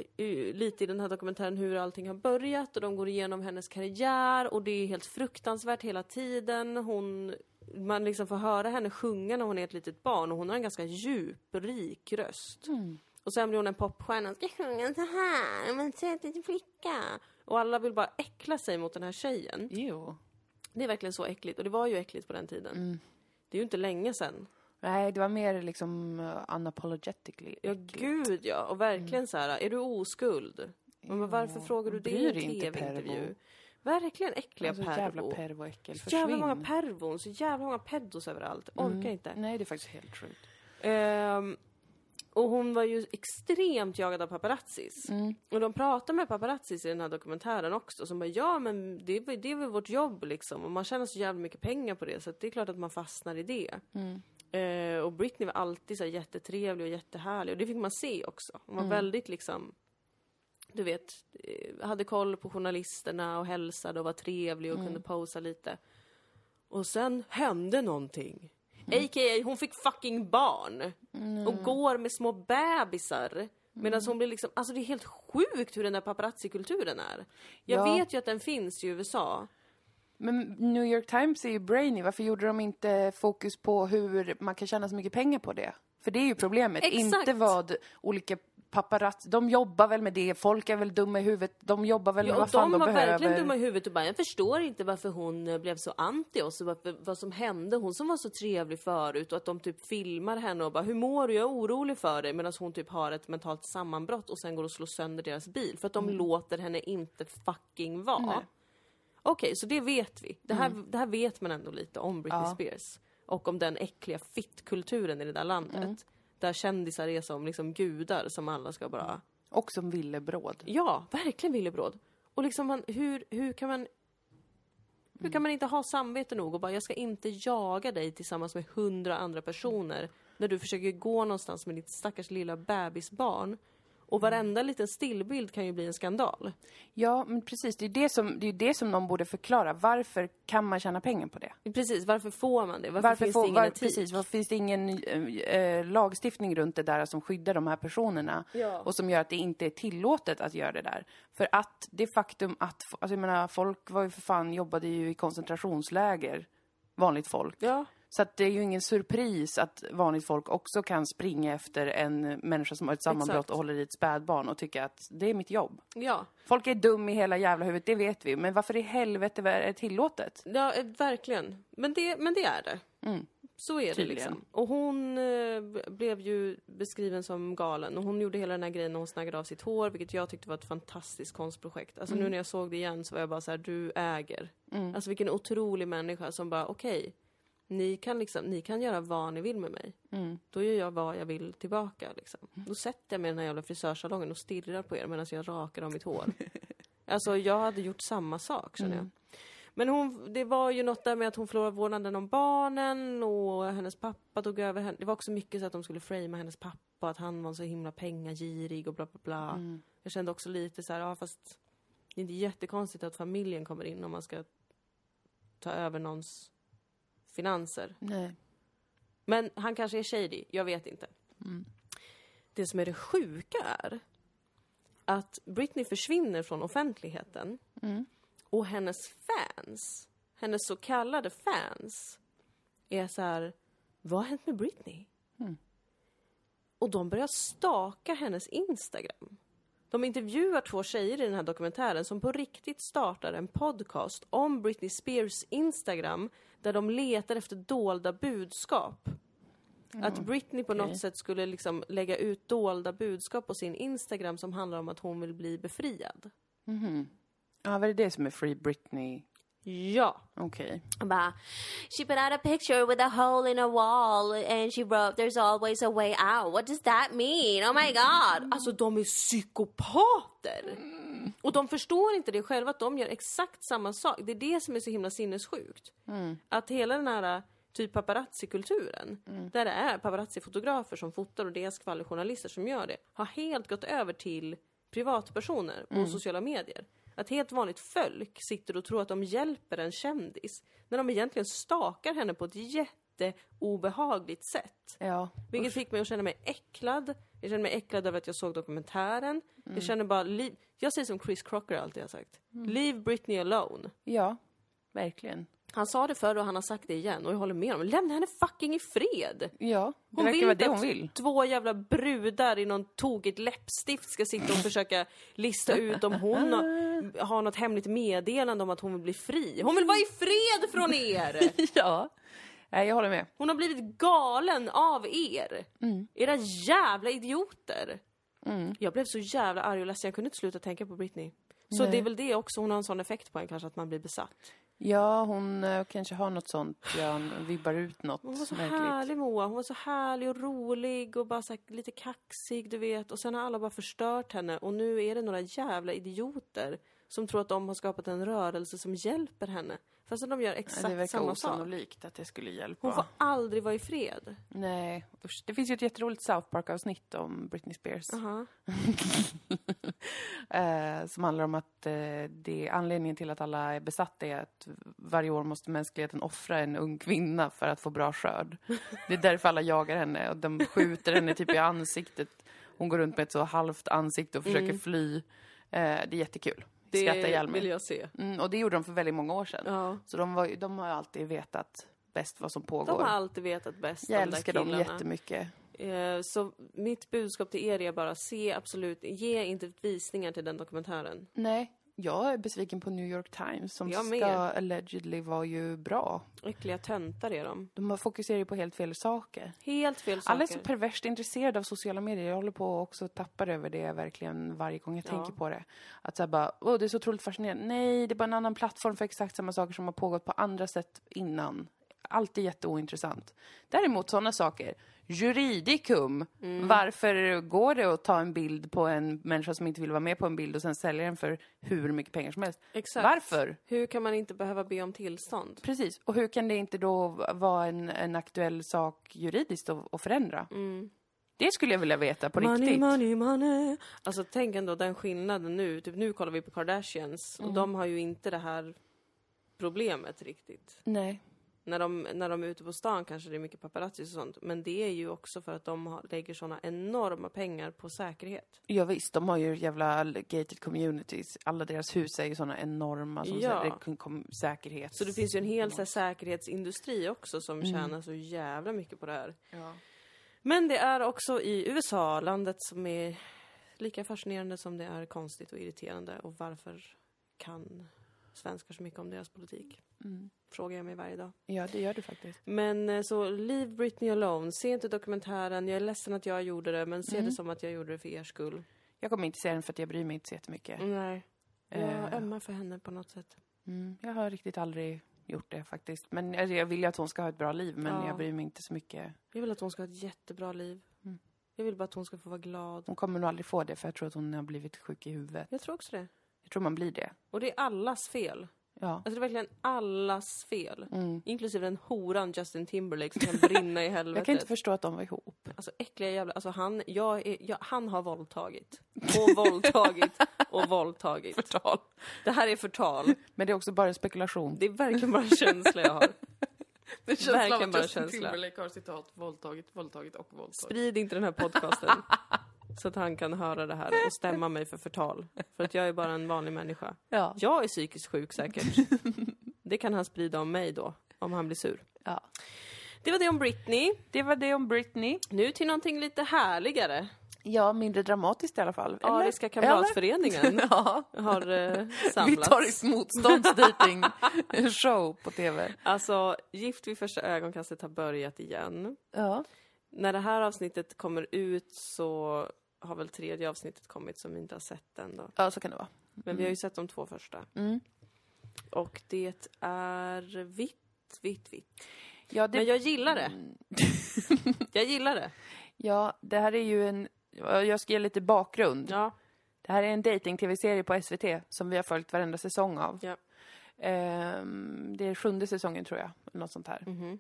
lite i den här dokumentären hur allting har börjat och de går igenom hennes karriär och det är helt fruktansvärt hela tiden. Hon, man liksom får höra henne sjunga när hon är ett litet barn och hon har en ganska djup, rik röst. Mm. Och sen blir hon en popstjärna, ska sjunga så här, men söt liten flicka. Och alla vill bara äckla sig mot den här tjejen. Jo. Det är verkligen så äckligt och det var ju äckligt på den tiden. Mm. Det är ju inte länge sedan. Nej, det var mer liksom uh, unapologetically. Ja, gud ja. Och verkligen så här, är du oskuld? Men varför frågar du det i en tv-intervju? pervo. Verkligen äckliga Alltså, pervo. jävla pervo-äckel. så jävla många pervon, så jävla många peddos överallt. Orkar Mm. inte. Nej, det är faktiskt helt sjukt. Ehm, och hon var ju extremt jagad av paparazzis. Mm. Och de pratar med paparazzis i den här dokumentären också, som bara ja men det, det är väl vårt jobb liksom. Och man tjänar så jävla mycket pengar på det, så det är klart att man fastnar i det. Mm. Eh, och Britney var alltid så jättetrevlig och jättehärlig och det fick man se också. Hon var Mm. väldigt liksom, du vet, eh, hade koll på journalisterna och hälsade och var trevlig och Mm. kunde posa lite. Och sen hände någonting. Mm. A.k.a. hon fick fucking barn. Och går med små bebisar. Medan Mm. hon blir liksom, alltså det är helt sjukt hur den där paparazzi-kulturen är. Jag Ja. vet ju att den finns i USA. Men New York Times är ju brainy. Varför gjorde de inte fokus på hur man kan tjäna så mycket pengar på det? För det är ju problemet. Exakt. Inte vad olika paparazzi... De jobbar väl med det. Folk är väl dumma i huvudet. De jobbar väl med Ja, vad fan de de, var behöver. verkligen dumma i huvudet och bara, jag förstår inte varför hon eh, blev så anti oss och varför, vad som hände. Hon som var så trevlig förut och att de typ filmar henne och bara, hur mår du? Jag är orolig för dig. Medan hon typ har ett mentalt sammanbrott och sen går och slår sönder deras bil. För att de låter henne inte fucking vara. Mm. Nej. Mm. Okej, så det vet vi. Det här, det här vet man ändå lite om Britney Ja. Spears. Och om den äckliga fittkulturen i det där landet. Mm. Där kändisar är som liksom gudar som alla ska bara Och som villebråd. Ja, verkligen villebråd. Och liksom man, hur, hur kan man... Hur kan man inte ha samvete nog och bara, jag ska inte jaga dig tillsammans med hundra andra personer när du försöker gå någonstans med ditt stackars lilla bebisbarn Och varenda liten stillbild kan ju bli en skandal. Ja, men precis. Det är det som, det är det som någon borde förklara. Varför kan man tjäna pengar på det? Precis, varför får man det? Varför, finns får, det ingen var, etik? precis, varför finns det ingen eh, lagstiftning runt det där som skyddar de här personerna? Ja. Och som gör att det inte är tillåtet att göra det där. För att det faktum att, alltså jag menar, folk var ju för fan, jobbade ju i koncentrationsläger. Vanligt folk. Ja, Så att det är ju ingen surpris att vanligt folk också kan springa efter en människa som har ett sammanbrott Exakt. och håller i ett spädbarn och tycka att det är mitt jobb. ja. Folk är dum i hela jävla huvudet, det vet vi. Men varför i helvete är det tillåtet? Ja, eh, verkligen. Men det, men det är det. Mm. Så är det Tydligen. liksom. Och hon eh, blev ju beskriven som galen. Och hon gjorde hela den här grejen när hon snaggade av sitt hår, vilket jag tyckte var ett fantastiskt konstprojekt. Alltså Mm. nu när jag såg det igen så var jag bara så här: du äger. Alltså vilken otrolig människa som bara, okej, ni kan liksom, ni kan göra vad ni vill med mig. Mm. Då gör jag vad jag vill tillbaka liksom. Då sätter jag mig i den här jävla frisörsalongen och stirrar på er medan jag rakar av mitt hår. [laughs] alltså jag hade gjort samma sak känner jag. Men hon, det var ju något där med att hon förlorade vårdnaden om barnen och hennes pappa tog över henne. Det var också mycket så att de skulle framea hennes pappa, att han var så himla pengagirig och bla bla bla. Jag kände också lite så här, ja fast det är inte jättekonstigt att familjen kommer in om man ska ta över någons finanser. Nej. Men han kanske är shady, jag vet inte. Det som är det sjuka är att Britney försvinner från offentligheten och hennes fans, hennes så kallade fans, är så här, vad har hänt med Britney? Och de börjar staka hennes Instagram. De intervjuar två tjejer i den här dokumentären som på riktigt startar en podcast om Britney Spears Instagram där de letar efter dolda budskap. Att Britney på något sätt skulle liksom lägga ut dolda budskap på sin Instagram som handlar om att hon vill bli befriad. Ja, vad är det som är Free Britney? Ja. Okej. Bara, she put out a picture with a hole in a wall and she wrote, There's always a way out. What does that mean? Oh my god. Alltså de är psykopater! Och de förstår inte det själva, att de gör exakt samma sak. Det är det som är så himla sinnessjukt. Att hela den här typ paparazzi-kulturen, där det är paparazzi-fotografer som fotar och det är skvallerjournalister som gör det, har helt gått över till privatpersoner på sociala medier. Att helt vanligt folk sitter och tror att de hjälper en kändis, när de egentligen stakar henne på ett jätteobehagligt sätt. Ja. Vilket fick mig att känna mig äcklad. Jag kände mig äcklad över att jag såg dokumentären. Jag känner bara, jag säger som Chris Crocker alltid har sagt. Leave Britney alone. Ja, verkligen. Han sa det förr och han har sagt det igen och jag håller med honom. Lämna henne fucking i fred! Ja, det Hon verkar vill vara det hon vill. två jävla brudar i någon tokigt läppstift ska sitta och försöka lista ut om hon har, [laughs] har något hemligt meddelande om att hon vill bli fri. Hon vill vara i fred från er! [laughs] Ja. Nej, jag håller med. Hon har blivit galen av er. Era jävla idioter. Jag blev så jävla arg och ledsen, jag kunde inte sluta tänka på Britney. Så det är väl det också, hon har en sån effekt på en kanske, att man blir besatt. Ja, hon eh, kanske har något sånt. Ja, hon vibbar ut något Hon var så märkligt. härlig Moa, hon var så härlig och rolig och bara så här, lite kaxig du vet. Och sen har alla bara förstört henne och nu är det några jävla idioter som tror att de har skapat en rörelse som hjälper henne. Fast de gör exakt det verkar samma sak. osannolikt att det skulle hjälpa. Hon får aldrig vara i fred. Nej, usch. Det finns ju ett jätteroligt South Park-avsnitt om Britney Spears. Aha. [laughs] Eh, som handlar om att eh, det anledningen till att alla är besatta är att varje år måste mänskligheten offra en ung kvinna för att få bra skörd. [laughs] Det är därför alla jagar henne och de skjuter henne typ i ansiktet. Hon går runt med ett så halvt ansikte och försöker fly. Eh, det är jättekul. Skrattar ihjäl Det vill mig. jag se. Mm, och det gjorde de för väldigt många år sedan. Ja. Så de, var, de har ju alltid vetat bäst vad som pågår. De har alltid vetat bäst, Jag de där älskar dem killarna. jättemycket. Eh, Så mitt budskap till er är bara, se absolut, ge inte visningar till den dokumentären. Nej, jag är besviken på New York Times som Jag ska med. allegedly vara ju bra. Äckliga töntar är de. De har- fokuserar ju på helt fel saker. Helt fel saker. Alla är så perverst intresserade av sociala medier. Jag håller på att också tappa över det verkligen varje gång jag Ja. tänker på det. Att såhär bara, åh det är så otroligt fascinerande. Nej, det är bara en annan plattform för exakt samma saker som har pågått på andra sätt innan. Allt är jätteointressant. Däremot sådana saker, juridikum. Mm. Varför går det att ta en bild på en människa som inte vill vara med på en bild och sen sälja den för hur mycket pengar som helst? Exakt. Varför? Hur kan man inte behöva be om tillstånd? Precis. Och hur kan det inte då vara en, en aktuell sak juridiskt att, att förändra? Mm. Det skulle jag vilja veta på Money, riktigt. money, money. Alltså tänk ändå den skillnaden nu. Typ nu kollar vi på Kardashians Mm. och de har ju inte det här problemet riktigt. Nej. När de, när de är ute på stan kanske det är mycket paparazzi och sånt. Men det är ju också för att de har, lägger såna enorma pengar på säkerhet. Ja, visst, de har ju jävla gated communities. Alla deras hus är ju såna enorma som Ja. kom säkerhet. Så det finns ju en hel så här, säkerhetsindustri också som Mm. tjänar så jävla mycket på det här. Ja. Men det är också i USA, landet som är lika fascinerande som det är konstigt och irriterande. Och varför kan svenskar så mycket om deras politik? Mm. Frågar jag mig varje dag. ja, det gör du faktiskt. Men eh, så, Leave Britney Alone. Se inte dokumentären. Jag är ledsen att jag gjorde det, men se Mm. det som att jag gjorde det för er skull. Jag kommer inte se den för att jag bryr mig inte så jättemycket. Nej. Jag Eh. ömmar för henne på något sätt. Mm, jag har riktigt aldrig gjort det faktiskt. Men alltså, jag vill ju att hon ska ha ett bra liv, men Ja. jag bryr mig inte så mycket. Jag vill att hon ska ha ett jättebra liv. Mm. Jag vill bara att hon ska få vara glad. Hon kommer nog aldrig få det, för jag tror att hon har blivit sjuk i huvudet. Jag tror också det. Jag tror man blir det. Och det är allas fel. Ja. Alltså det är verkligen allas fel. Mm. Inklusive den horan Justin Timberlake som kan [laughs] brinna i helvetet. Jag kan inte förstå att de var ihop. Alltså äckliga jävla... Alltså han, jag är, jag, han har våldtagit. Och våldtagit. och våldtagit. Förtal. Det här är förtal. Men det är också bara en spekulation. Det är verkligen bara en känsla jag har. [laughs] Det känns Verkligen bara Justin känsla. Timberlake har citat våldtagit, våldtagit och våldtagit. Sprid inte den här podcasten. [laughs] så att han kan höra det här och stämma mig för förtal. För att jag är bara en vanlig människa. Ja. Jag är psykiskt sjuk säkert. Det kan han sprida om mig då, om han blir sur. ja. Det var det om Britney. Det var det om Britney. Nu till någonting lite härligare. Ja, mindre dramatiskt i alla fall. Eller? Ariska kamratföreningen Ja. [laughs] har eh, samlats. Vitarisk motståndsdating show på tv. Alltså, Gift vid första ögonkastet har börjat igen. Ja. När det här avsnittet kommer ut så har väl tredje avsnittet kommit som vi inte har sett än då. ja, så kan det vara. Men vi har ju sett de två första. Mm. Och det är vitt, vitt, vitt. Ja, det... Men jag gillar det. Mm. [laughs] Jag gillar det. ja, det här är ju en... Jag ska ge lite bakgrund. Ja. Det här är en dating-tv-serie på SVT som vi har följt varenda säsong av. Ja. Ehm, det är sjunde säsongen tror jag, något sånt här. Mhm.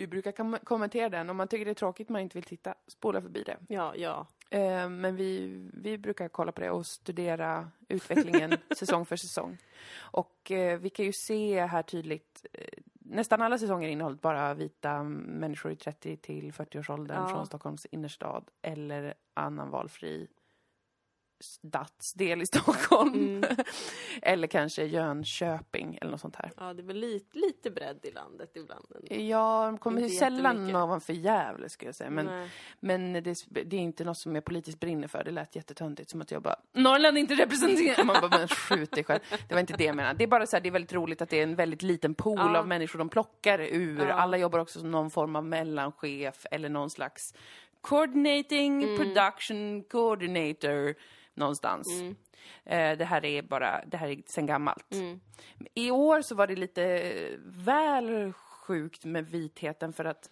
Vi brukar kom- kommentera den. Om man tycker det är tråkigt man inte vill titta, spola förbi det. Ja, ja. Ehm, men vi, vi brukar kolla på det och studera utvecklingen [laughs] säsong för säsong. Och eh, vi kan ju se här tydligt, eh, nästan alla säsonger innehåller bara vita människor i 30 till 40-årsåldern Ja. från Stockholms innerstad eller annan valfri stadsdel i [laughs] Stockholm. Mm. [laughs] eller kanske Jönköping eller något sånt här. Ja, det är väl lite, lite bredd i landet ibland. ändå. Jag kommer Inte sällan ovanför Gävle skulle jag säga. Men, Nej. men det, det är inte något som jag politiskt brinner för. Det lät jättetöntigt. Som att jag bara, Norrland är inte representerat. Man bara, men skjut dig själv. Det var inte det jag menade. Det är bara så här, det är väldigt roligt att det är en väldigt liten pool Ja. av människor de plockar ur. Ja. Alla jobbar också som någon form av mellanchef eller någon slags coordinating Mm. production coordinator någonstans. Mm. Eh, det här är bara, det här är sen gammalt. Mm. I år så var det lite väl sjukt med vitheten för att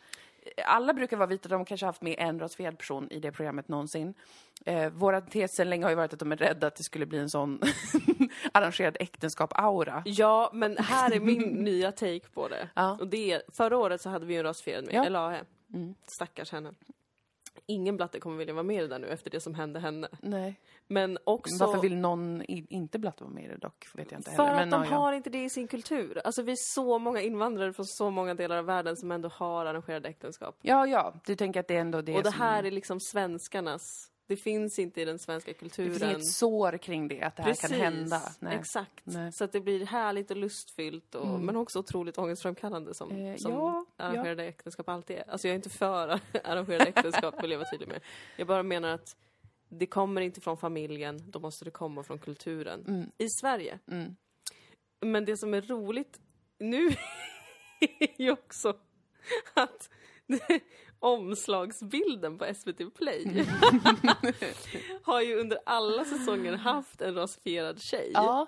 alla brukar vara vita, de kanske haft med en rasifierad person i det programmet någonsin. Eh, våra tes sen länge har ju varit att de är rädda att det skulle bli en sån [laughs] arrangerad äktenskap-aura. Ja, men här är min [laughs] nya take på det. Ja. Och det är, förra året så hade vi ju en rasifierad med, Ja. AH. Mm. Stackars henne. Ingen blatte kommer vilja vara med i det där nu efter det som hände henne. Nej. Men också... Varför vill någon i, inte blatt vara med i det dock? Vet jag inte För heller. att de ja, ja. har inte det i sin kultur. Alltså vi är så många invandrare från så många delar av världen som ändå har arrangerade äktenskap. Ja, ja. Du tänker att det är ändå det och det som... här är liksom svenskarnas... Det finns inte i den svenska Det kulturen. finns inget sår kring det, att det här kan hända. Nej. Exakt. Nej. Så att det blir härligt och lustfyllt och, Mm. men också otroligt ångestframkallande som, Eh, som ja, arrangerade äktenskap alltid är. Alltså jag är inte för [laughs] arrangerade äktenskap vill jag vara tydlig med. Jag bara menar att det kommer inte från familjen, då måste det komma från kulturen. Mm. I Sverige. Mm. Men det som är roligt nu [laughs] är ju också att [laughs] omslagsbilden på SVT Play [laughs] har ju under alla säsonger haft en rasifierad tjej Ja,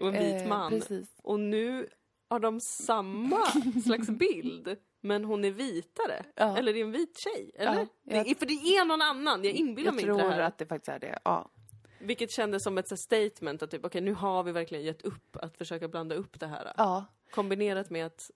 och en vit eh, man. precis. Och nu har de samma slags bild, men hon är vitare. Ja. Eller det är en vit tjej, eller? Ja, jag- det är, för det är någon annan, jag inbillar Jag mig tror inte det här. att det faktiskt är det. Ja. Vilket kändes som ett så statement att typ, okej nu har vi verkligen gett upp att försöka blanda upp det här. ja. Kombinerat med att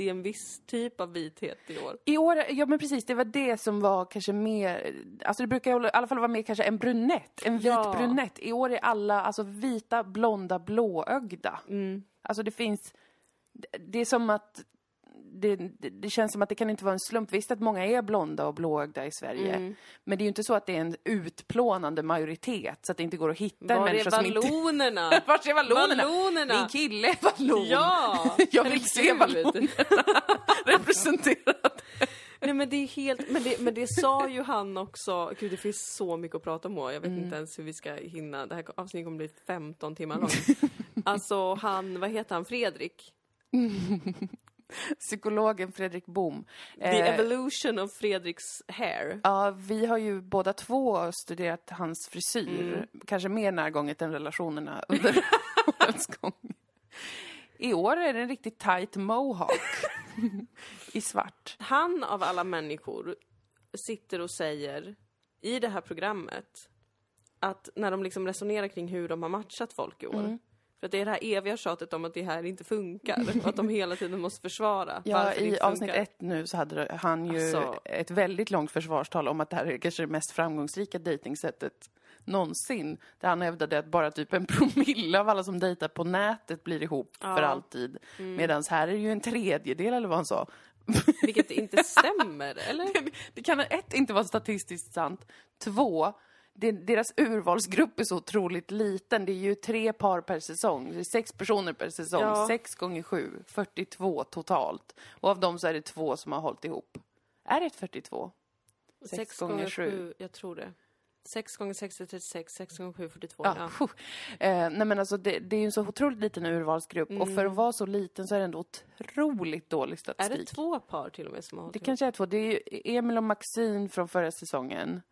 i en viss typ av vithet i år. I år, ja men precis, det var det som var kanske mer, alltså det brukar i alla fall vara mer kanske en brunett, en vit Ja. brunett. I år är alla alltså vita, blonda, blåögda. Mm. Alltså det finns, det är som att det, det, det känns som att det kan inte vara en slump. Visst att många är blonda och blåögda i Sverige. Mm. Men det är ju inte så att det är en utplånande majoritet så att det inte går att hitta en Var är människa som inte... vallonerna? [laughs] Vart är vallonerna? Vallonerna! Min kille är vallon. Ja! [laughs] Jag vill se vallonerna [laughs] representerade. Nej men det är helt, men det, men det sa ju han också, gud det finns så mycket att prata om jag vet Mm. inte ens hur vi ska hinna, det här avsnittet kommer bli 15 timmar långt. Alltså han, vad heter han, Fredrik? [laughs] Psykologen Fredrik Bohm. The Eh, evolution of Fredriks hair. Ja, vi har ju båda två studerat hans frisyr. Mm. Kanske mer närgånget än relationerna [laughs] under årens gång. I år är det en riktigt tight mohawk. [laughs] I svart. Han av alla människor sitter och säger i det här programmet att när de liksom resonerar kring hur de har matchat folk i år. Mm. För att det är det här eviga tjatet om att det här inte funkar och [laughs] att de hela tiden måste försvara Ja, det i avsnitt ett nu så hade han ju Alltså- ett väldigt långt försvarstal om att det här är kanske det mest framgångsrika dejtingsättet någonsin. Där han hävdade att bara typ en promille av alla som dejtar på nätet blir ihop för Ja. alltid. Mm. Medan här är det ju en tredjedel eller vad han sa. Vilket inte [laughs] stämmer, eller? Det kan ett, inte vara statistiskt sant. Två, det, deras urvalsgrupp är så otroligt liten. Det är ju tre par per säsong. Det är sex personer per säsong. Ja. Sex gånger sju, 42 totalt. Och av dem så är det två som har hållit ihop. Är det 42? Sex Sex gånger gånger sju. sju, jag tror det. Sex gånger sex är 36, sex gånger sju är 42. Ja. Ja. [laughs] Eh, nej men alltså det, det är ju en så otroligt liten urvalsgrupp. Och för att vara så liten så är det ändå otroligt dålig Är statistik. det två par till och med som har Det kanske är två. Det är ju Emil och Maxine från förra säsongen.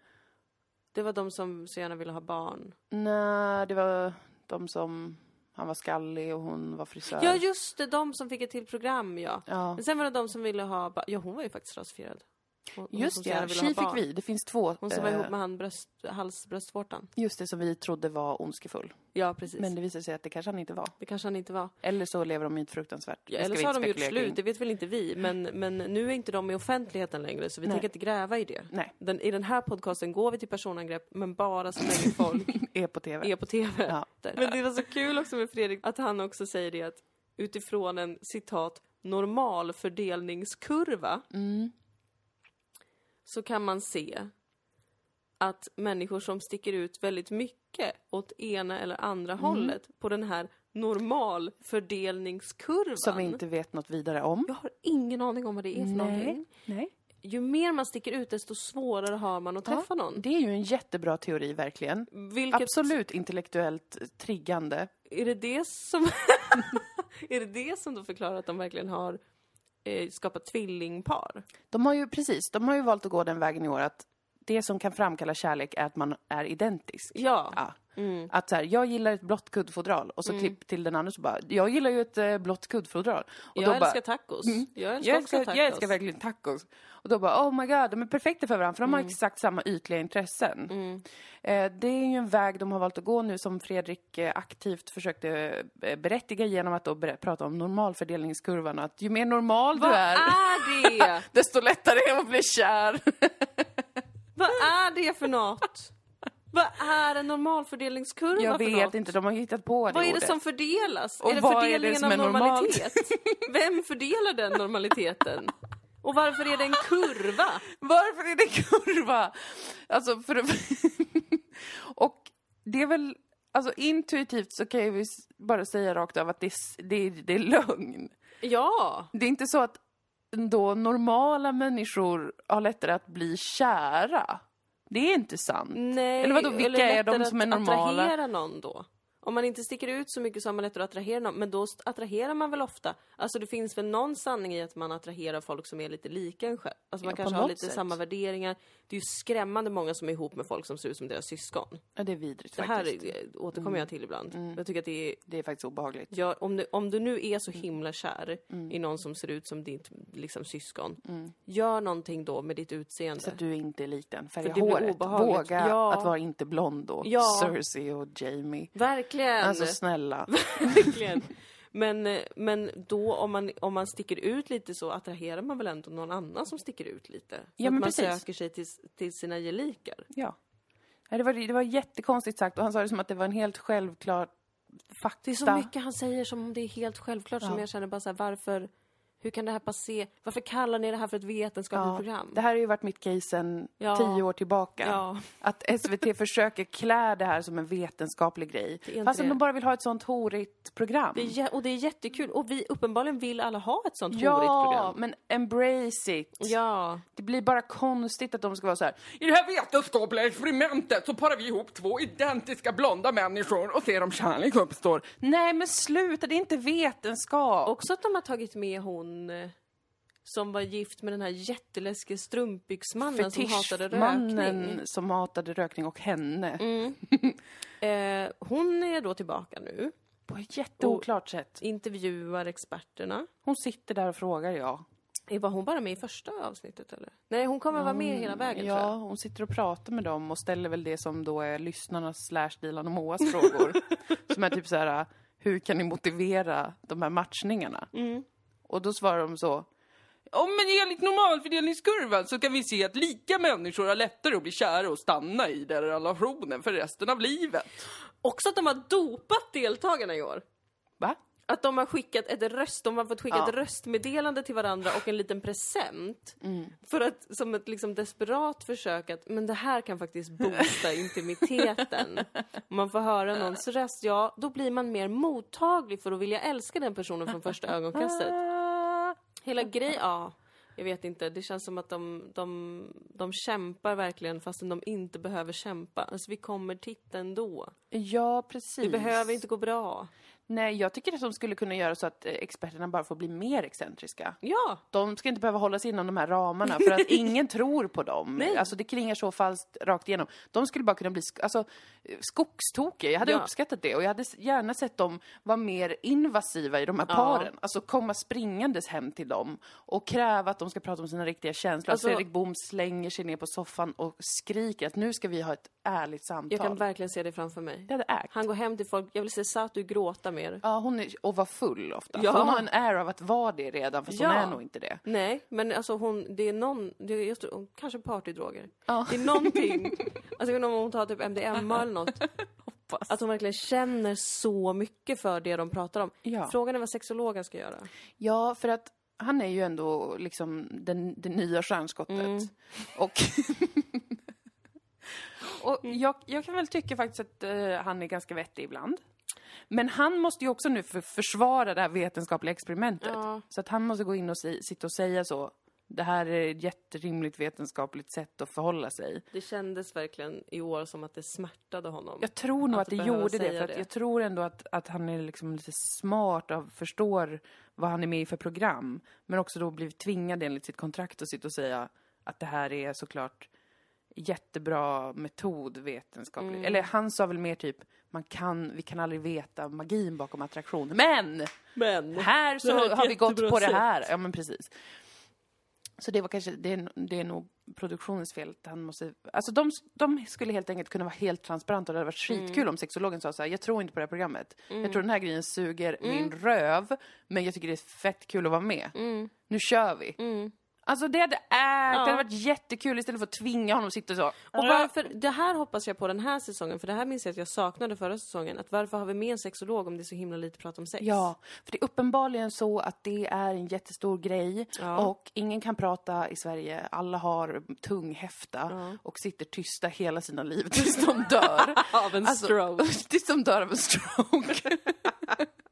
Det var de som så gärna ville ha barn. Nej, det var de som... Han var skallig och hon var frisör. Ja, just det, de som fick ett till program, ja. Ja. Men sen var det de som ville ha Ja, hon var ju faktiskt rasifierad. Hon, hon Just gärna ja. Tji fick vi. Det finns två. Hon som var eh, ihop med han bröst, halsbröstvårtan. Just det, som vi trodde var ondskefull. Ja, precis. Men det visade sig att det kanske han inte var. Det kanske han inte var. Eller så lever de i ett fruktansvärt... Ja, eller så har de gjort slut, kring. det vet väl inte vi. Men, men nu är inte de i offentligheten längre, så vi Nej. tänker inte gräva i det. Nej, Den, I den här podcasten går vi till personangrepp, men bara så länge folk [laughs] är på TV. är på TV. Ja. Men det var så kul också med Fredrik, att han också säger det att utifrån en citat normalfördelningskurva Mm. Så kan man se att människor som sticker ut väldigt mycket åt ena eller andra Mm. hållet på den här normalfördelningskurvan. Som vi inte vet något vidare om. Jag har ingen aning om vad det är för någonting. Nej. Ju mer man sticker ut desto svårare har man att träffa någon. Det är ju en jättebra teori, verkligen. Vilket, Absolut intellektuellt triggande. Är det det som... [laughs] är det det som då förklarar att de verkligen har eh, tvillingpar? De har ju precis, de har ju valt att gå den vägen i år att det som kan framkalla kärlek är att man är identisk. Ja. Ja. Mm. Att så här, jag gillar ett blått kuddfodral och så klipp till den andra så bara, jag gillar ju ett eh, blått kuddfodral. Och Jag då älskar bara, tacos. Mm. Jag älskar jag älskar, tacos. jag älskar verkligen tacos. Och då bara, oh my god, de är perfekta för varandra för de har exakt samma ytliga intressen. Mm. Eh, det är ju en väg de har valt att gå nu som Fredrik eh, aktivt försökte eh, berättiga genom att då prata om normalfördelningskurvan. Att ju mer normal Vad du är, är det? [laughs] desto lättare är det att bli kär. [laughs] Vad är det för något? Vad är en normalfördelningskurva Jag för vet något? inte, de har hittat på det Vad är det ordet. som fördelas? Och är det vad är det fördelningen av normalitet? Vem fördelar den normaliteten? Och varför är det en kurva? Varför är det kurva? Alltså, för. [laughs] Och det är väl... Alltså intuitivt så kan jag ju bara säga rakt av att det det är, det är lögn. Ja, Det är inte så att då normala människor har lättare att bli kära. Det är inte sant. nej. Eller vadå, vilka är de som är att normala? attrahera någon då? Om man inte sticker ut så mycket så har man lättare att attrahera någon, men då attraherar man väl ofta? Alltså det finns väl någon sanning i att man attraherar folk som är lite lika en själv? Alltså man Ja, kanske har lite sätt. samma värderingar. Det är ju skrämmande många som är ihop med folk som ser ut som deras syskon. Ja, det är vidrigt Det här faktiskt. är- återkommer jag till ibland. Jag tycker att det är Det är faktiskt obehagligt. Ja, om, du, om du nu är så Mm. himla kär i någon som ser ut som ditt liksom, syskon, gör någonting då med ditt utseende. Mm. Så att du inte är lik den. Färga det håret. Våga Ja. att vara inte blond då. Ja. Cersei och Jamie. Verkligen! Alltså snälla. [laughs] Verkligen! Men, men då om man, om man sticker ut lite så attraherar man väl ändå någon annan som sticker ut lite? Så Ja, att men man precis. söker sig till, till sina gelikar. Ja. Det var, det var jättekonstigt sagt och han sa det som att det var en helt självklar fakta. Det är så mycket han säger som om det är helt självklart som Ja. jag känner bara så här, varför, hur kan det här passera? Varför kallar ni det här för ett vetenskapligt Ja, program? Det här har ju varit mitt case sedan Ja. tio år tillbaka. Ja. Att SVT [laughs] försöker klä det här som en vetenskaplig grej. Fast de bara vill ha ett sånt horigt program. Det är, och det är jättekul. Och vi uppenbarligen vill alla ha ett sånt horigt ja, program. men embrace it. Ja. Det blir bara konstigt att de ska vara så här. I det här vetenskapliga experimentet så parar vi ihop två identiska blonda människor och ser om kärlek uppstår. Nej men sluta, det är inte vetenskap. Också att de har tagit med hon eh, som var gift med den här jätteläskiga strumpbyxmannen som hatade rökning. Mm. som hatade rökning och henne. [laughs] Eh, hon är då tillbaka nu, På ett jätteoklart sätt. intervjuar experterna. Hon sitter där och frågar ja. Eh, Var hon bara med i första avsnittet eller? Nej, hon kommer vara med hela vägen tror Ja, jag. hon sitter och pratar med dem och ställer väl det som då är lyssnarnas slash Dilan och Moas frågor. [laughs] som är typ så här, hur kan ni motivera de här matchningarna? Mm. Och då svarar de så, Ja, men enligt normalfördelningskurvan så kan vi se att lika människor har lättare att bli kära och stanna i den relationen för resten av livet. Också att de har dopat deltagarna i år. va? Att de har skickat ett röst, de har fått skicka Ja. ett röstmeddelande till varandra och en liten present. För att, som ett liksom desperat försök att, men det här kan faktiskt boosta [laughs] intimiteten. Om man får höra någons röst, ja, då blir man mer mottaglig för att vilja älska den personen från första ögonkastet. Hela grejen, ja. Jag vet inte, det känns som att de, de, de kämpar verkligen fastän de inte behöver kämpa. Alltså vi kommer titta ändå. Ja, precis. Det behöver inte gå bra. Nej, jag tycker att de skulle kunna göra så att eh, experterna bara får bli mer excentriska. Ja, De ska inte behöva hålla sig inom de här ramarna för att [laughs] ingen tror på dem. Nej. Alltså det klingar så falskt rakt igenom. De skulle bara kunna bli sk- alltså, eh, skogstokiga. Jag hade Ja. uppskattat det och jag hade gärna sett dem vara mer invasiva i de här paren. Alltså komma springandes hem till dem och kräva att de ska prata om sina riktiga känslor. Alltså- Fredrik Bohm slänger sig ner på soffan och skriker att nu ska vi ha ett ärligt samtal. jag kan verkligen se det framför mig. Det hade ägt. Han går hem till folk, jag vill se Satu gråta mer. Ja, hon är, och var full ofta. Ja. Hon har en air av att vara det redan, fast hon Ja. är nog inte det. Nej, men alltså hon, det är någon, det är, jag tror, kanske partydroger. Ja. Det är någonting, alltså jag vet inte om hon tar typ MDMA eller något. [laughs] Hoppas. Att hon verkligen känner så mycket för det de pratar om. Ja. Frågan är vad sexologen ska göra. Ja, för att han är ju ändå liksom den, det nya stjärnskottet. Mm. Och, [laughs] och jag, jag kan väl tycka faktiskt att eh, han är ganska vettig ibland. Men han måste ju också nu för, försvara det här vetenskapliga experimentet. Ja. Så att han måste gå in och si, sitta och säga så. Det här är ett jätterimligt vetenskapligt sätt att förhålla sig. Det kändes verkligen i år som att det smärtade honom. Jag tror nog Att att, det gjorde det, för att det. jag tror ändå att, att han är liksom lite smart och förstår vad han är med i för program. Men också då blivit tvingad enligt sitt kontrakt att sitta och säga att det här är såklart jättebra metod vetenskapligt. Mm. Eller han sa väl mer typ, man kan, vi kan aldrig veta magin bakom attraktion. Men! Men! Här så här har vi gått på det här. Ja men precis. Så det var kanske, det är, det är nog produktionens fel. att Han måste, alltså de, de skulle helt enkelt kunna vara helt transparenta och det hade varit Mm. skitkul om sexologen sa så här, jag tror inte på det här programmet. Jag tror den här grejen suger min röv, men jag tycker det är fett kul att vara med. Nu kör vi. Alltså det hade ägt, det hade varit jättekul istället för att tvinga honom att sitta så. Och varför, det här hoppas jag på den här säsongen, för det här minns jag att jag saknade förra säsongen. Att varför har vi med en sexolog om det är så himla lite prat om sex? Ja, för det är uppenbarligen så att det är en jättestor grej Ja. och ingen kan prata i Sverige. Alla har tunghäfta och sitter tysta hela sina liv tills de dör. [laughs] Av en Alltså, stroke. [laughs] tills de dör av en stroke. [laughs]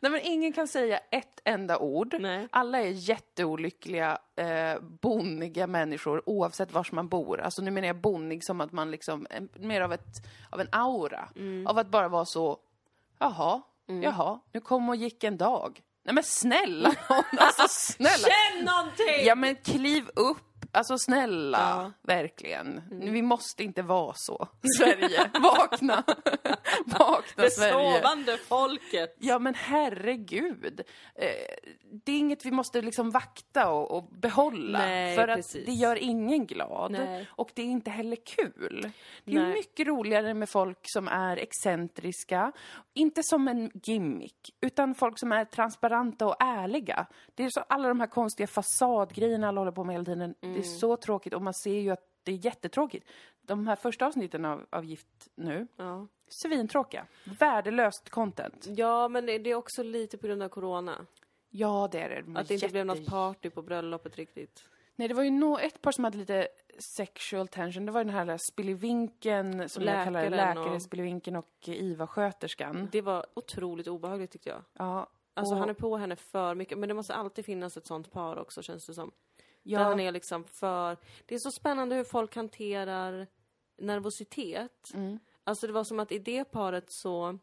Nej men ingen kan säga ett enda ord. Nej. Alla är jätteolyckliga, eh, bonniga människor oavsett var man bor. Alltså nu menar jag bonnig som att man liksom, en, mer av, ett, av en aura. Av att bara vara så, jaha, jaha, nu kom och gick en dag. Nej men snälla nån, alltså snälla. Känn någonting! Ja men kliv upp Alltså snälla, Ja. verkligen. Vi måste inte vara så. Sverige, [laughs] vakna! vakna Det Sverige. sovande folket! Ja men herregud. Eh, det är inget vi måste liksom vakta och, och behålla. Nej, för att precis. det gör ingen glad. Nej. Och det är inte heller kul. Det är Nej. mycket roligare med folk som är excentriska. Inte som en gimmick, utan folk som är transparenta och ärliga. Det är så alla de här konstiga fasadgrejerna alla håller på med hela tiden. Mm. Är så tråkigt och man ser ju att det är jättetråkigt. De här första avsnitten av, av Gift nu, Ja. svintråkiga. Värdelöst content. ja, men det är också lite på grund av corona. Ja, det är det. De är Att det inte blev jätte- något party på bröllopet riktigt. Nej, det var ju nog ett par som hade lite sexual tension. Det var den här Spillevinken, som jag kallar det, Läkaren läkare och- Spillevinken och IVA-sköterskan. Det var otroligt obehagligt tyckte jag. Ja, Alltså och- han är på henne för mycket, men det måste alltid finnas ett sånt par också känns det som. Där ja, han är liksom för... Det är så spännande hur folk hanterar nervositet. Mm. Alltså det var som att i det paret så...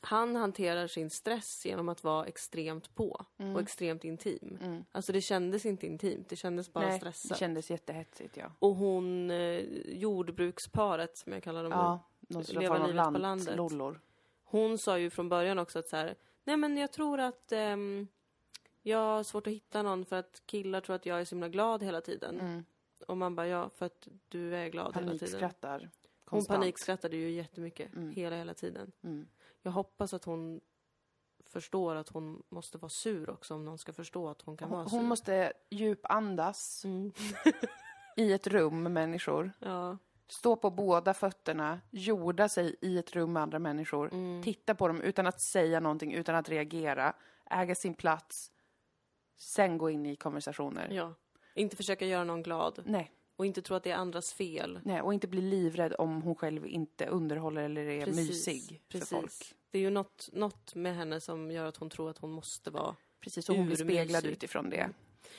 Han hanterar sin stress genom att vara extremt på och extremt intim. Alltså det kändes inte intimt, det kändes bara nej, det stressat. kändes jättehetsigt, ja. Och hon, eh, jordbruksparet som jag kallar dem nu, Ja, slags Leva livet på lant, landet. lollor. Hon sa ju från början också att så här, nej men jag tror att ehm, jag har svårt att hitta någon för att killar tror att jag är så himla glad hela tiden. Mm. Och man bara, ja för att du är glad hela tiden. Panikskrattar Hon panikskrattade ju jättemycket, Mm. hela, hela tiden. Mm. Jag hoppas att hon förstår att hon måste vara sur också om någon ska förstå att hon kan vara Hon, sur. hon måste djupandas Mm. [laughs] i ett rum med människor. Ja. Stå på båda fötterna, jorda sig i ett rum med andra människor. Mm. Titta på dem utan att säga någonting, utan att reagera. Äga sin plats. Sen gå in i konversationer. ja. Inte försöka göra någon glad. Nej, Och inte tro att det är andras fel. nej, och inte bli livrädd om hon själv inte underhåller eller är mysig för precis. folk. Det är ju något, något med henne som gör att hon tror att hon måste vara Precis, och hon blir speglad utifrån det.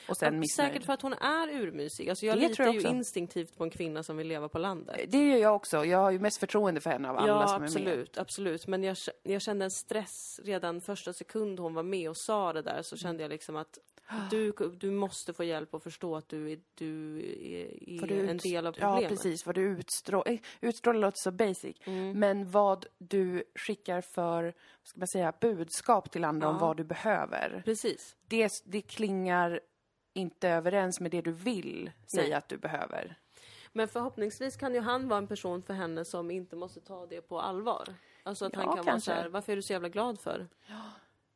Och sen Ja, missnöjd. Säkert för att hon är urmysig. Alltså jag Det litar jag ju instinktivt på en kvinna som vill leva på landet. Det gör jag också. Jag har ju mest förtroende för henne av alla ja, som är med. absolut, absolut. Men jag, jag kände en stress redan första sekund hon var med och sa det där så kände jag liksom att du, du måste få hjälp att förstå att du är, du är, du en del av Ja, problemet. precis. Vad du utstrålar. Utstrålar låter så basic. Mm. Men vad du skickar för, ska man säga, budskap till andra om Ja. vad du behöver. Precis. Det, det klingar inte överens med det du vill säga Nej. att du behöver. Men förhoppningsvis kan ju han vara en person för henne som inte måste ta det på allvar. Alltså att Ja, han kan vara kanske. så här, varför är du så jävla glad för?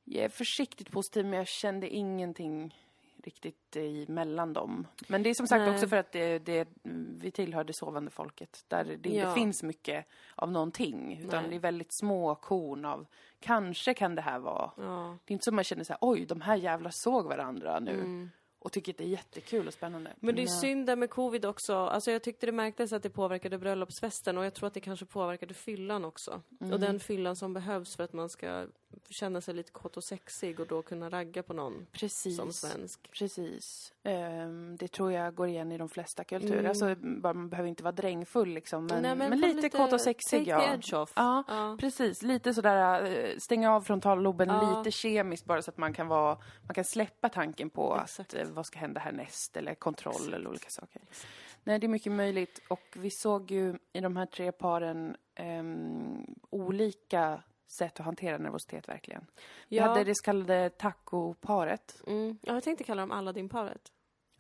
Jag är försiktigt positiv, men jag kände ingenting riktigt i mellan dem. Men det är som sagt Nej. också för att det, det, vi tillhör det sovande folket, där det inte Ja. finns mycket av någonting, utan Nej. det är väldigt små korn av kanske kan det här vara. Ja. Det är inte som man känner så här, oj, de här jävla såg varandra nu. Och tycker att det är jättekul och spännande. Mm. Men det är synd där med covid också. Alltså jag tyckte det märktes att det påverkade bröllopsfesten och jag tror att det kanske påverkade fyllan också. Mm. Och den fyllan som behövs för att man ska känna sig lite kåt och sexig och då kunna ragga på någon Precis. som svensk. Precis. Ehm, det tror jag går igen i de flesta kulturer. Mm. Alltså, man behöver inte vara drängfull liksom. Men, Nej, men, fan lite, kåt och sexig, take ja. the edge off. Ja, Ja. precis. Lite sådär, eh, stänga av frontalloben Ja. lite kemiskt bara så att man kan vara, man kan släppa tanken på Exakt. att eh, vad ska hända härnäst eller kontroll eller olika saker. Nej, det är mycket möjligt och vi såg ju i de här tre paren ehm, olika sätt att hantera nervositet verkligen. Vi Ja. hade det så kallade tacoparet. Mm. Ja, jag tänkte kalla dem Aladdin-paret.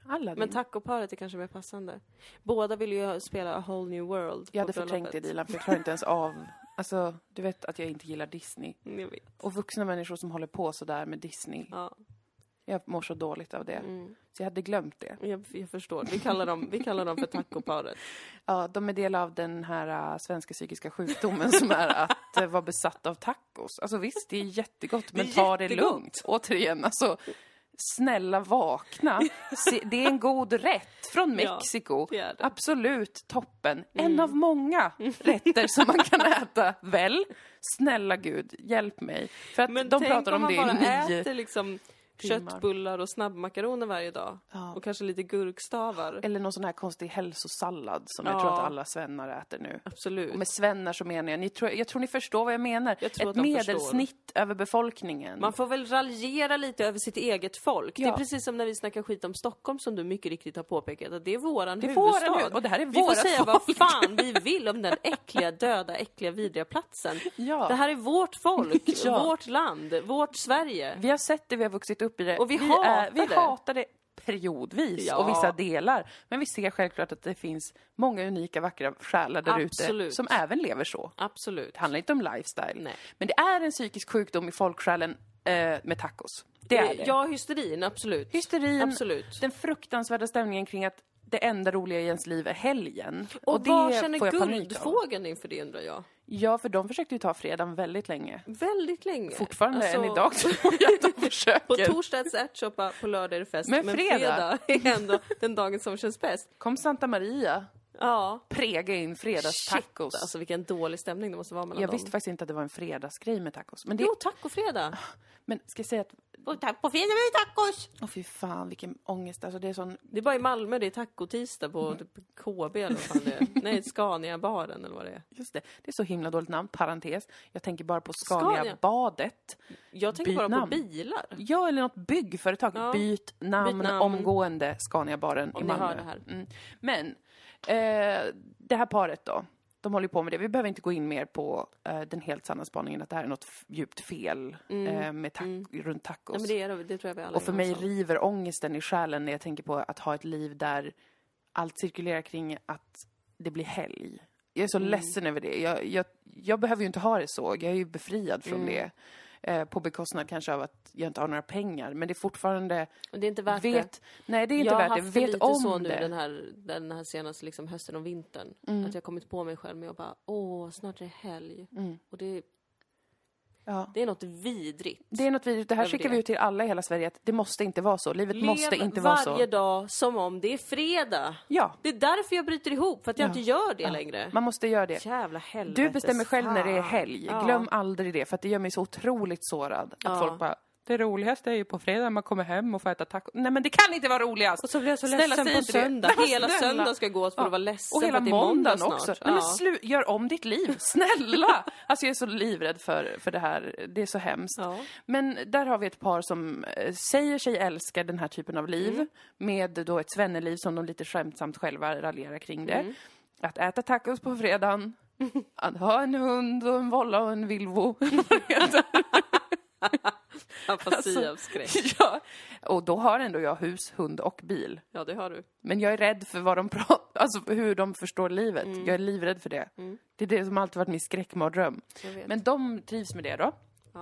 Alla Men tacoparet är kanske mer passande. Båda vill ju spela A Whole New World Jag hade förträngt det. Dilan, för jag klarar inte ens av... [laughs] Alltså, du vet att jag inte gillar Disney. Jag vet. Och vuxna människor som håller på sådär med Disney. Ja. Jag mår så dåligt av det. Mm. Så jag hade glömt det. Jag, jag förstår. Vi kallar dem, vi kallar dem för tacoparet. [laughs] Ja, de är del av den här äh, svenska psykiska sjukdomen som är att äh, vara besatt av tacos. Alltså visst, det är jättegott, men är ta det lugnt. Återigen, alltså. Snälla vakna. Se, det är en god rätt från Ja, Mexiko. det är det. Mm. Absolut toppen. En av många rätter som man kan äta, väl? Snälla gud, hjälp mig. För att Men de pratar om om det i nio... äter liksom timmar. köttbullar och snabbmakaroner varje dag. Ja. Och kanske lite gurkstavar. Eller någon sån här konstig hälsosallad som Ja. jag tror att alla svennar äter nu. Absolut. Och med svennar så menar jag, ni tror, jag tror ni förstår vad jag menar. Jag Ett medelsnitt över befolkningen. Man får väl raljera lite över sitt eget folk. Det Ja. är precis som när vi snackar skit om Stockholm som du mycket riktigt har påpekat att det är våran Det är våran huvudstad. huvud- och det här är vi får vårat säga vad folk. fan vi [laughs] vill om den äckliga, döda, äckliga, vidriga platsen. Ja. Det här är vårt folk, [laughs] vårt land, vårt Sverige. Vi har sett det, vi har vuxit upp i det. Och vi är, hatar vi det. hatar det periodvis Ja. och vissa delar. Men vi ser självklart att det finns många unika, vackra själar där ute som även lever så. Absolut. Det handlar inte om lifestyle. Nej. Men det är en psykisk sjukdom i folksjälen eh, med tacos. Det är det. Ja, hysterin, absolut. Hysterin, Absolut. den fruktansvärda stämningen kring att det enda roliga i ens liv är helgen. Och, det vad känner guldfågeln inför det undrar jag? Ja, för de försökte ju ta fredagen väldigt länge. Väldigt länge. Fortfarande Alltså, än idag tror jag att de [laughs] På försöker. torsdag äts ärtsoppa, på lördag är det fest. Men fredag? är ändå den dagen som känns bäst. Kom Santa Maria, Ja. prega in fredagstacos. Shit, alltså vilken dålig stämning det måste vara mellan jag dem. visste faktiskt inte att det var en fredagsgrej med tacos. Men, det, Jo, tacofredag. [laughs] men ska jag säga att, Och tack på fredag blir det tacos! åh fy fan vilken ångest. Alltså det är sån, Det är bara i Malmö det är tacotisdag på typ KB eller vad fan det är. Nej, Scania-baren eller vad det är. just det, det är så himla dåligt namn, parentes. Jag tänker bara på Scania. Scania-badet. Jag tänker Byt bara namn. på bilar. Ja, eller något byggföretag. Ja. Byt, namn, Byt namn. omgående Scania-baren i Om ni Malmö. hör det här. Mm. Men, det här paret då. De håller på med det. Vi behöver inte gå in mer på eh, den helt sanna spaningen att det här är något djupt fel eh, med ta- runt tacos. Mm. Men det, det tror jag vi alla Och för mig om. river ångesten i själen när jag tänker på att ha ett liv där allt cirkulerar kring att det blir helg. Jag är så Mm. ledsen över det. Jag, jag, jag behöver ju inte ha det så. Jag är ju befriad från Mm. det. Eh, på bekostnad kanske av att jag inte har några pengar. Men det är fortfarande... Och det är inte värt vet, det. Nej, det är inte jag har värt det. haft det Vet lite om så nu. Mm. den här, den här senaste liksom hösten och vintern. Att jag har kommit på mig själv med att bara, åh, snart är det helg. Och det, Ja. det är något vidrigt. Det är något vidrigt. Det här skickar det. vi ut till alla i hela Sverige att det måste inte vara så. Livet måste inte vara så. varje dag som om det är fredag. Ja, Det är därför jag bryter ihop, för att jag Ja. inte gör det längre. man måste göra det. Jävla helvete. Du bestämmer själv när det är helg. Ja. Glöm aldrig det, för att det gör mig så otroligt sårad. Att Ja. folk bara, det roligaste är ju på fredag när man kommer hem och får äta taco. Nej men det kan inte vara roligast! Och så blir jag så Snälla, ledsen på söndag. Nej, Hela snälla. söndag ska gå åt för Ja. vara ledsen Och för hela måndag måndagen snart. också. Ja. Nej, men slu- gör om ditt liv, [laughs] snälla! alltså jag är så livrädd för, för det här. Det är så hemskt. Ja. Men där har vi ett par som eh, säger sig älska den här typen av liv Mm. med då ett svenneliv som de lite skämtsamt själva raljerar kring det. Mm. Att äta tacos på fredagen, [laughs] att ha en hund och en volla och en vilvo. [laughs] Afasi av skräck. ja. Och då har ändå jag hus, hund och bil. Ja, det har du. Men jag är rädd för vad de pratar, alltså hur de förstår livet. Mm. Jag är livrädd för det. Det är det som alltid varit min skräckmardröm. Men de trivs med det då,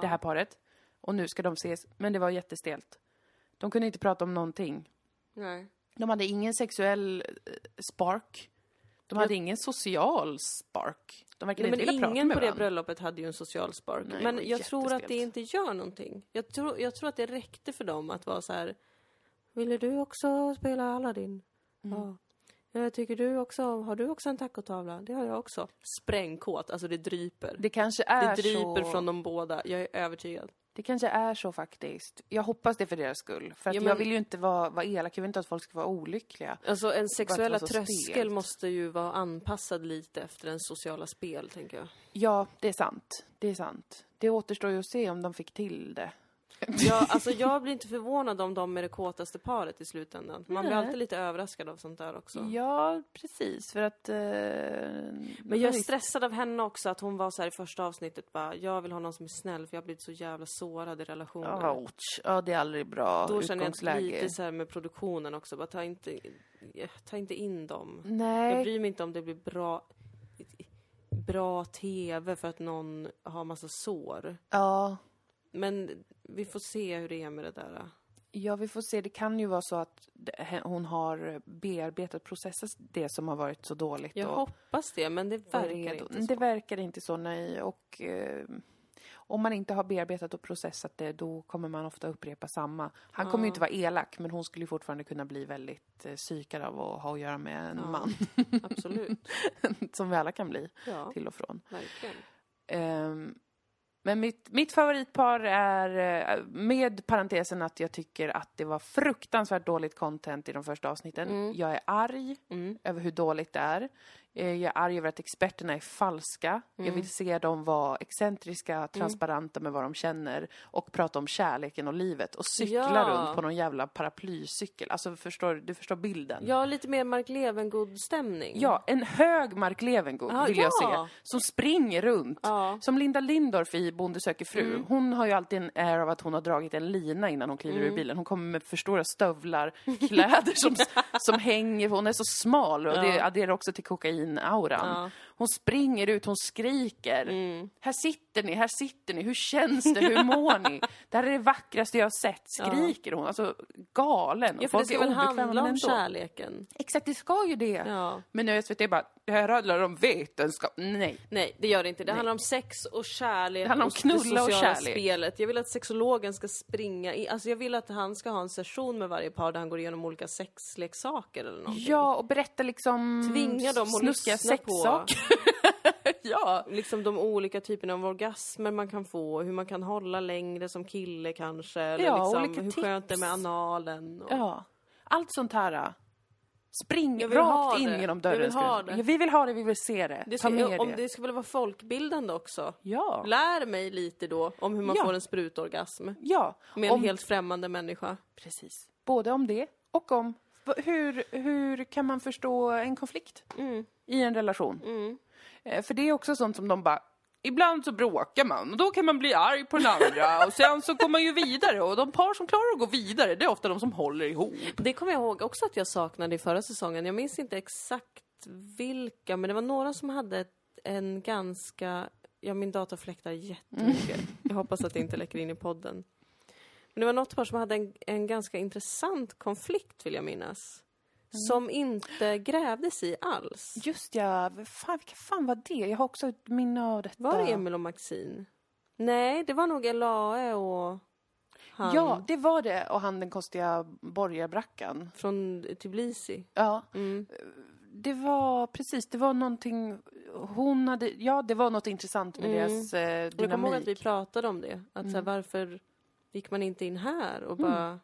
det här paret. Och nu ska de ses, men det var jättestelt. De kunde inte prata om någonting. Nej. De hade ingen sexuell eh, spark. De hade ingen social spark. De verkade Nej, inte vilja prata ingen med på det varandra. bröllopet hade ju en social spark. Nej, det men jag tror att det inte gör någonting. Jag tror, jag tror att det räckte för dem att vara så här. Ville du också spela Aladdin? Mm. Ja. Jag tycker du också, har du också en tacotavla? Det har jag också. Sprängkåt, alltså det dryper. Det kanske Det är dryper så... från de båda, jag är övertygad. Det kanske är så faktiskt. Jag hoppas det för deras skull. För att Ja, men- jag vill ju inte vara, vara elak, jag vill inte att folk ska vara olyckliga. Alltså en sexuella tröskel stelt. måste ju vara anpassad lite efter den sociala spel, tänker jag. Ja, det är sant. Det är sant. Det återstår ju att se om de fick till det. [laughs] Ja, alltså jag blir inte förvånad om de är det kåtaste paret i slutändan. Man blir alltid lite överraskad av sånt där också. Ja, precis. För att... Eh, Men jag är stressad av henne också, att hon var så här i första avsnittet bara, jag vill ha någon som är snäll för jag har blivit så jävla sårad i relationer. Ouch. Ja, det är aldrig bra Då känner jag lite så här med produktionen också, bara ta inte, ta inte in dem. Jag Nej. bryr mig inte om det blir bra, bra TV för att någon har massa sår. Ja. Men vi får se hur det är med det där. Ja, vi får se. Det kan ju vara så att hon har bearbetat, processat det som har varit så dåligt. Jag och hoppas det, men det verkar inte så. Det verkar inte så, nej. Och eh, om man inte har bearbetat och processat det, då kommer man ofta upprepa samma. Han kommer ju inte vara elak, men hon skulle ju fortfarande kunna bli väldigt eh, psykad av att ha att göra med en Ja. man. Absolut. [laughs] som vi alla kan bli, Ja, till och från. verkligen. Ehm, Men mitt, mitt favoritpar är, eh, med parentesen att jag tycker att det var fruktansvärt dåligt content i de första avsnitten. Jag är arg över hur dåligt det är. Eh, Jag är arg över att experterna är falska. Jag vill se dem vara excentriska, transparenta med vad de känner och prata om kärleken och livet och cykla Ja. runt på någon jävla paraplycykel. Alltså, förstår, du förstår bilden? Ja, lite mer Mark Levengood-stämning. Ja, en hög Mark Levengood Ja, vill jag ja. se. Som springer runt. Ja. Som Linda Lindorff i Bonde söker fru. Mm. Hon har ju alltid en air av att hon har dragit en lina innan hon kliver Mm. ur bilen. Hon kommer med för stora stövlar, [laughs] kläder som, som hänger. Hon är så smal och det adderar också till kokainauran. Ja. Hon springer ut, hon skriker. Mm. Här sitter ni, här sitter ni. Hur känns det? Hur mår [laughs] ni? Det här är det vackraste jag har sett. Skriker hon. Alltså galen. Ja, för det ska väl handla om kärleken. Exakt, det ska ju det. Ja. Men nu SVT bara, det här handlar om vetenskap. Nej. Nej, det gör det inte. Det handlar om sex och kärlek Det handlar om och knulla och kärlek. spelet. Jag vill att sexologen ska springa in. Alltså jag vill att han ska ha en session med varje par där han går igenom olika sexleksaker eller någonting. Ja, och berätta liksom... Tvinga dem att lyssna på sexsaker. [laughs] ja. liksom de olika typerna av orgasmer man kan få, hur man kan hålla längre som kille kanske, eller Ja, liksom, olika hur skönt det är med tips. analen. Och... ja. Allt sånt här. äh. Spring vill rakt in det. genom dörren. vill ska ha det. Ja, vi vill ha det, vi vill se det. Det Ta ska, med om det. det ska väl vara folkbildande också? Ja. Lär mig lite då om hur man Ja. får en sprutorgasm Ja. med en om, helt främmande människa. Precis. Både om det och om hur, hur kan man förstå en konflikt Mm. I en relation. Eh, För det är också sånt som de bara Ibland så bråkar man och då kan man bli arg på den andra [laughs] och sen så går man ju vidare och de par som klarar att gå vidare det är ofta de som håller ihop. Det kommer jag ihåg också att jag saknade i förra säsongen. Jag minns inte exakt vilka, men det var några som hade en ganska... Ja, min dator fläktar jättemycket. Jag hoppas att det inte läcker in i podden. Men det var något par som hade en, en ganska intressant konflikt, vill jag minnas. Som inte grävdes i alls. Just ja, fan, vilka fan var det? Jag har också ett minne av detta. Var det Emil och Maxine? Nej, det var nog Elae och han Ja, det var det. Och han den konstiga borgarbrackan. från Tbilisi. Ja, Mm. det var precis, det var någonting, hon hade, ja det var något intressant med Mm. deras eh, Jag kommer ihåg dynamik. att vi pratade om det. Att så här, varför gick man inte in här och bara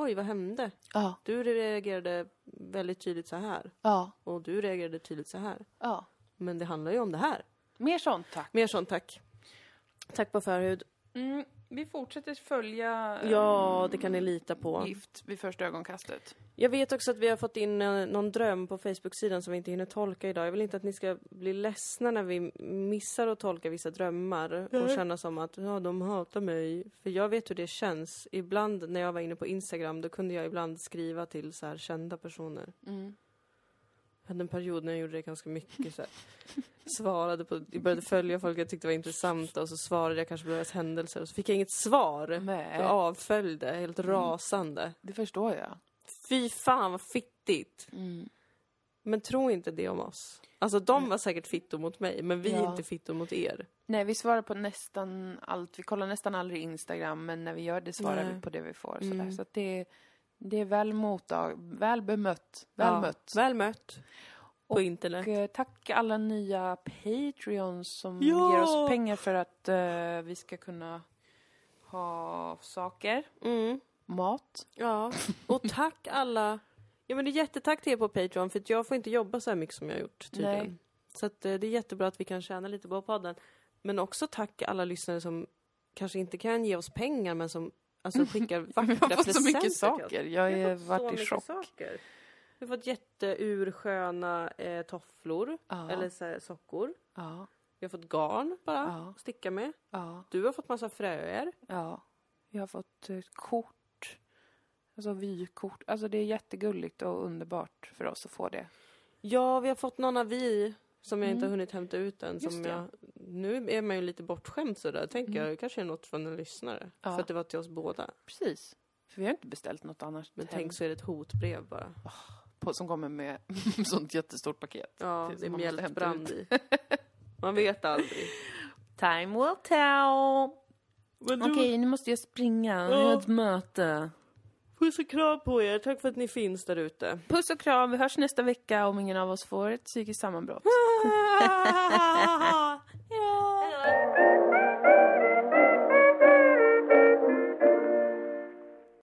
Oj, vad hände? Ja, Du reagerade väldigt tydligt så här ja, och du reagerade tydligt så här. ja. Men det handlar ju om det här. Mer sånt tack. Mer sånt tack. Tack på förhud. Mm, vi fortsätter följa Ja, det kan ni lita på. gift vid första ögonkastet. Jag vet också att vi har fått in eh, någon dröm på Facebook-sidan som vi inte hinner tolka idag. Jag vill inte att ni ska bli ledsna när vi missar att tolka vissa drömmar och känna som att ja, de hatar mig. För jag vet hur det känns. Ibland när jag var inne på Instagram då kunde jag ibland skriva till så här kända personer. Mm. Hade en period när jag gjorde det ganska mycket. Så här. Svarade på, jag började följa folk jag tyckte var intressanta och så svarade jag kanske på deras händelser och så fick jag inget svar. Nej. Jag avföljde, helt rasande. Det förstår jag. Fy fan vad fittigt! Mm. Men tro inte det om oss. Alltså de var säkert fitto mot mig, men vi är Ja. inte fitto mot er. Nej, vi svarar på nästan allt. Vi kollar nästan aldrig Instagram, men när vi gör det svarar Nej. vi på det vi får. Mm. Sådär. Så att det, det är väl mottag, väl bemött, väl Ja, mött. Väl mött. På Och, internet. Eh, tack alla nya Patreons som Ja! ger oss pengar för att eh, vi ska kunna ha saker, Mm. mat. Ja, och tack alla. Ja men det är jättetack till er på Patreon för att jag får inte jobba så här mycket som jag har gjort tydligen. Nej. Så att eh, det är jättebra att vi kan tjäna lite på podden. Men också tack alla lyssnare som kanske inte kan ge oss pengar men som alltså skickar [laughs] vackra Vi har fått så presenter mycket saker. Jag har varit i chock. saker. Vi har fått jätteursköna eh, tofflor, Ja. eller så här, sockor. Ja, Vi har fått garn bara, Ja. att sticka med. ja, Du har fått massa fröer. ja. Jag har fått eh, kort, alltså vykort. Alltså det är jättegulligt och underbart för oss att få det. Ja, vi har fått någon avi som jag inte Mm. har hunnit hämta ut än. Just Som det. jag, nu är man ju lite bortskämd sådär. Tänker jag, det kanske är något från en lyssnare. Ja. För att det var till oss båda. Precis. För vi har inte beställt något annars. Men tänk så är det ett hotbrev bara. på, som kommer med [laughs] sånt jättestort paket. Ja, det är mjältbrand i. [laughs] Man vet aldrig. Time will tell. Okej, nu måste jag springa. Jag har ett möte. Puss och kram på er. Tack för att ni finns där ute. Puss och kram. Vi hörs nästa vecka om ingen av oss får ett psykiskt sammanbrott. [laughs]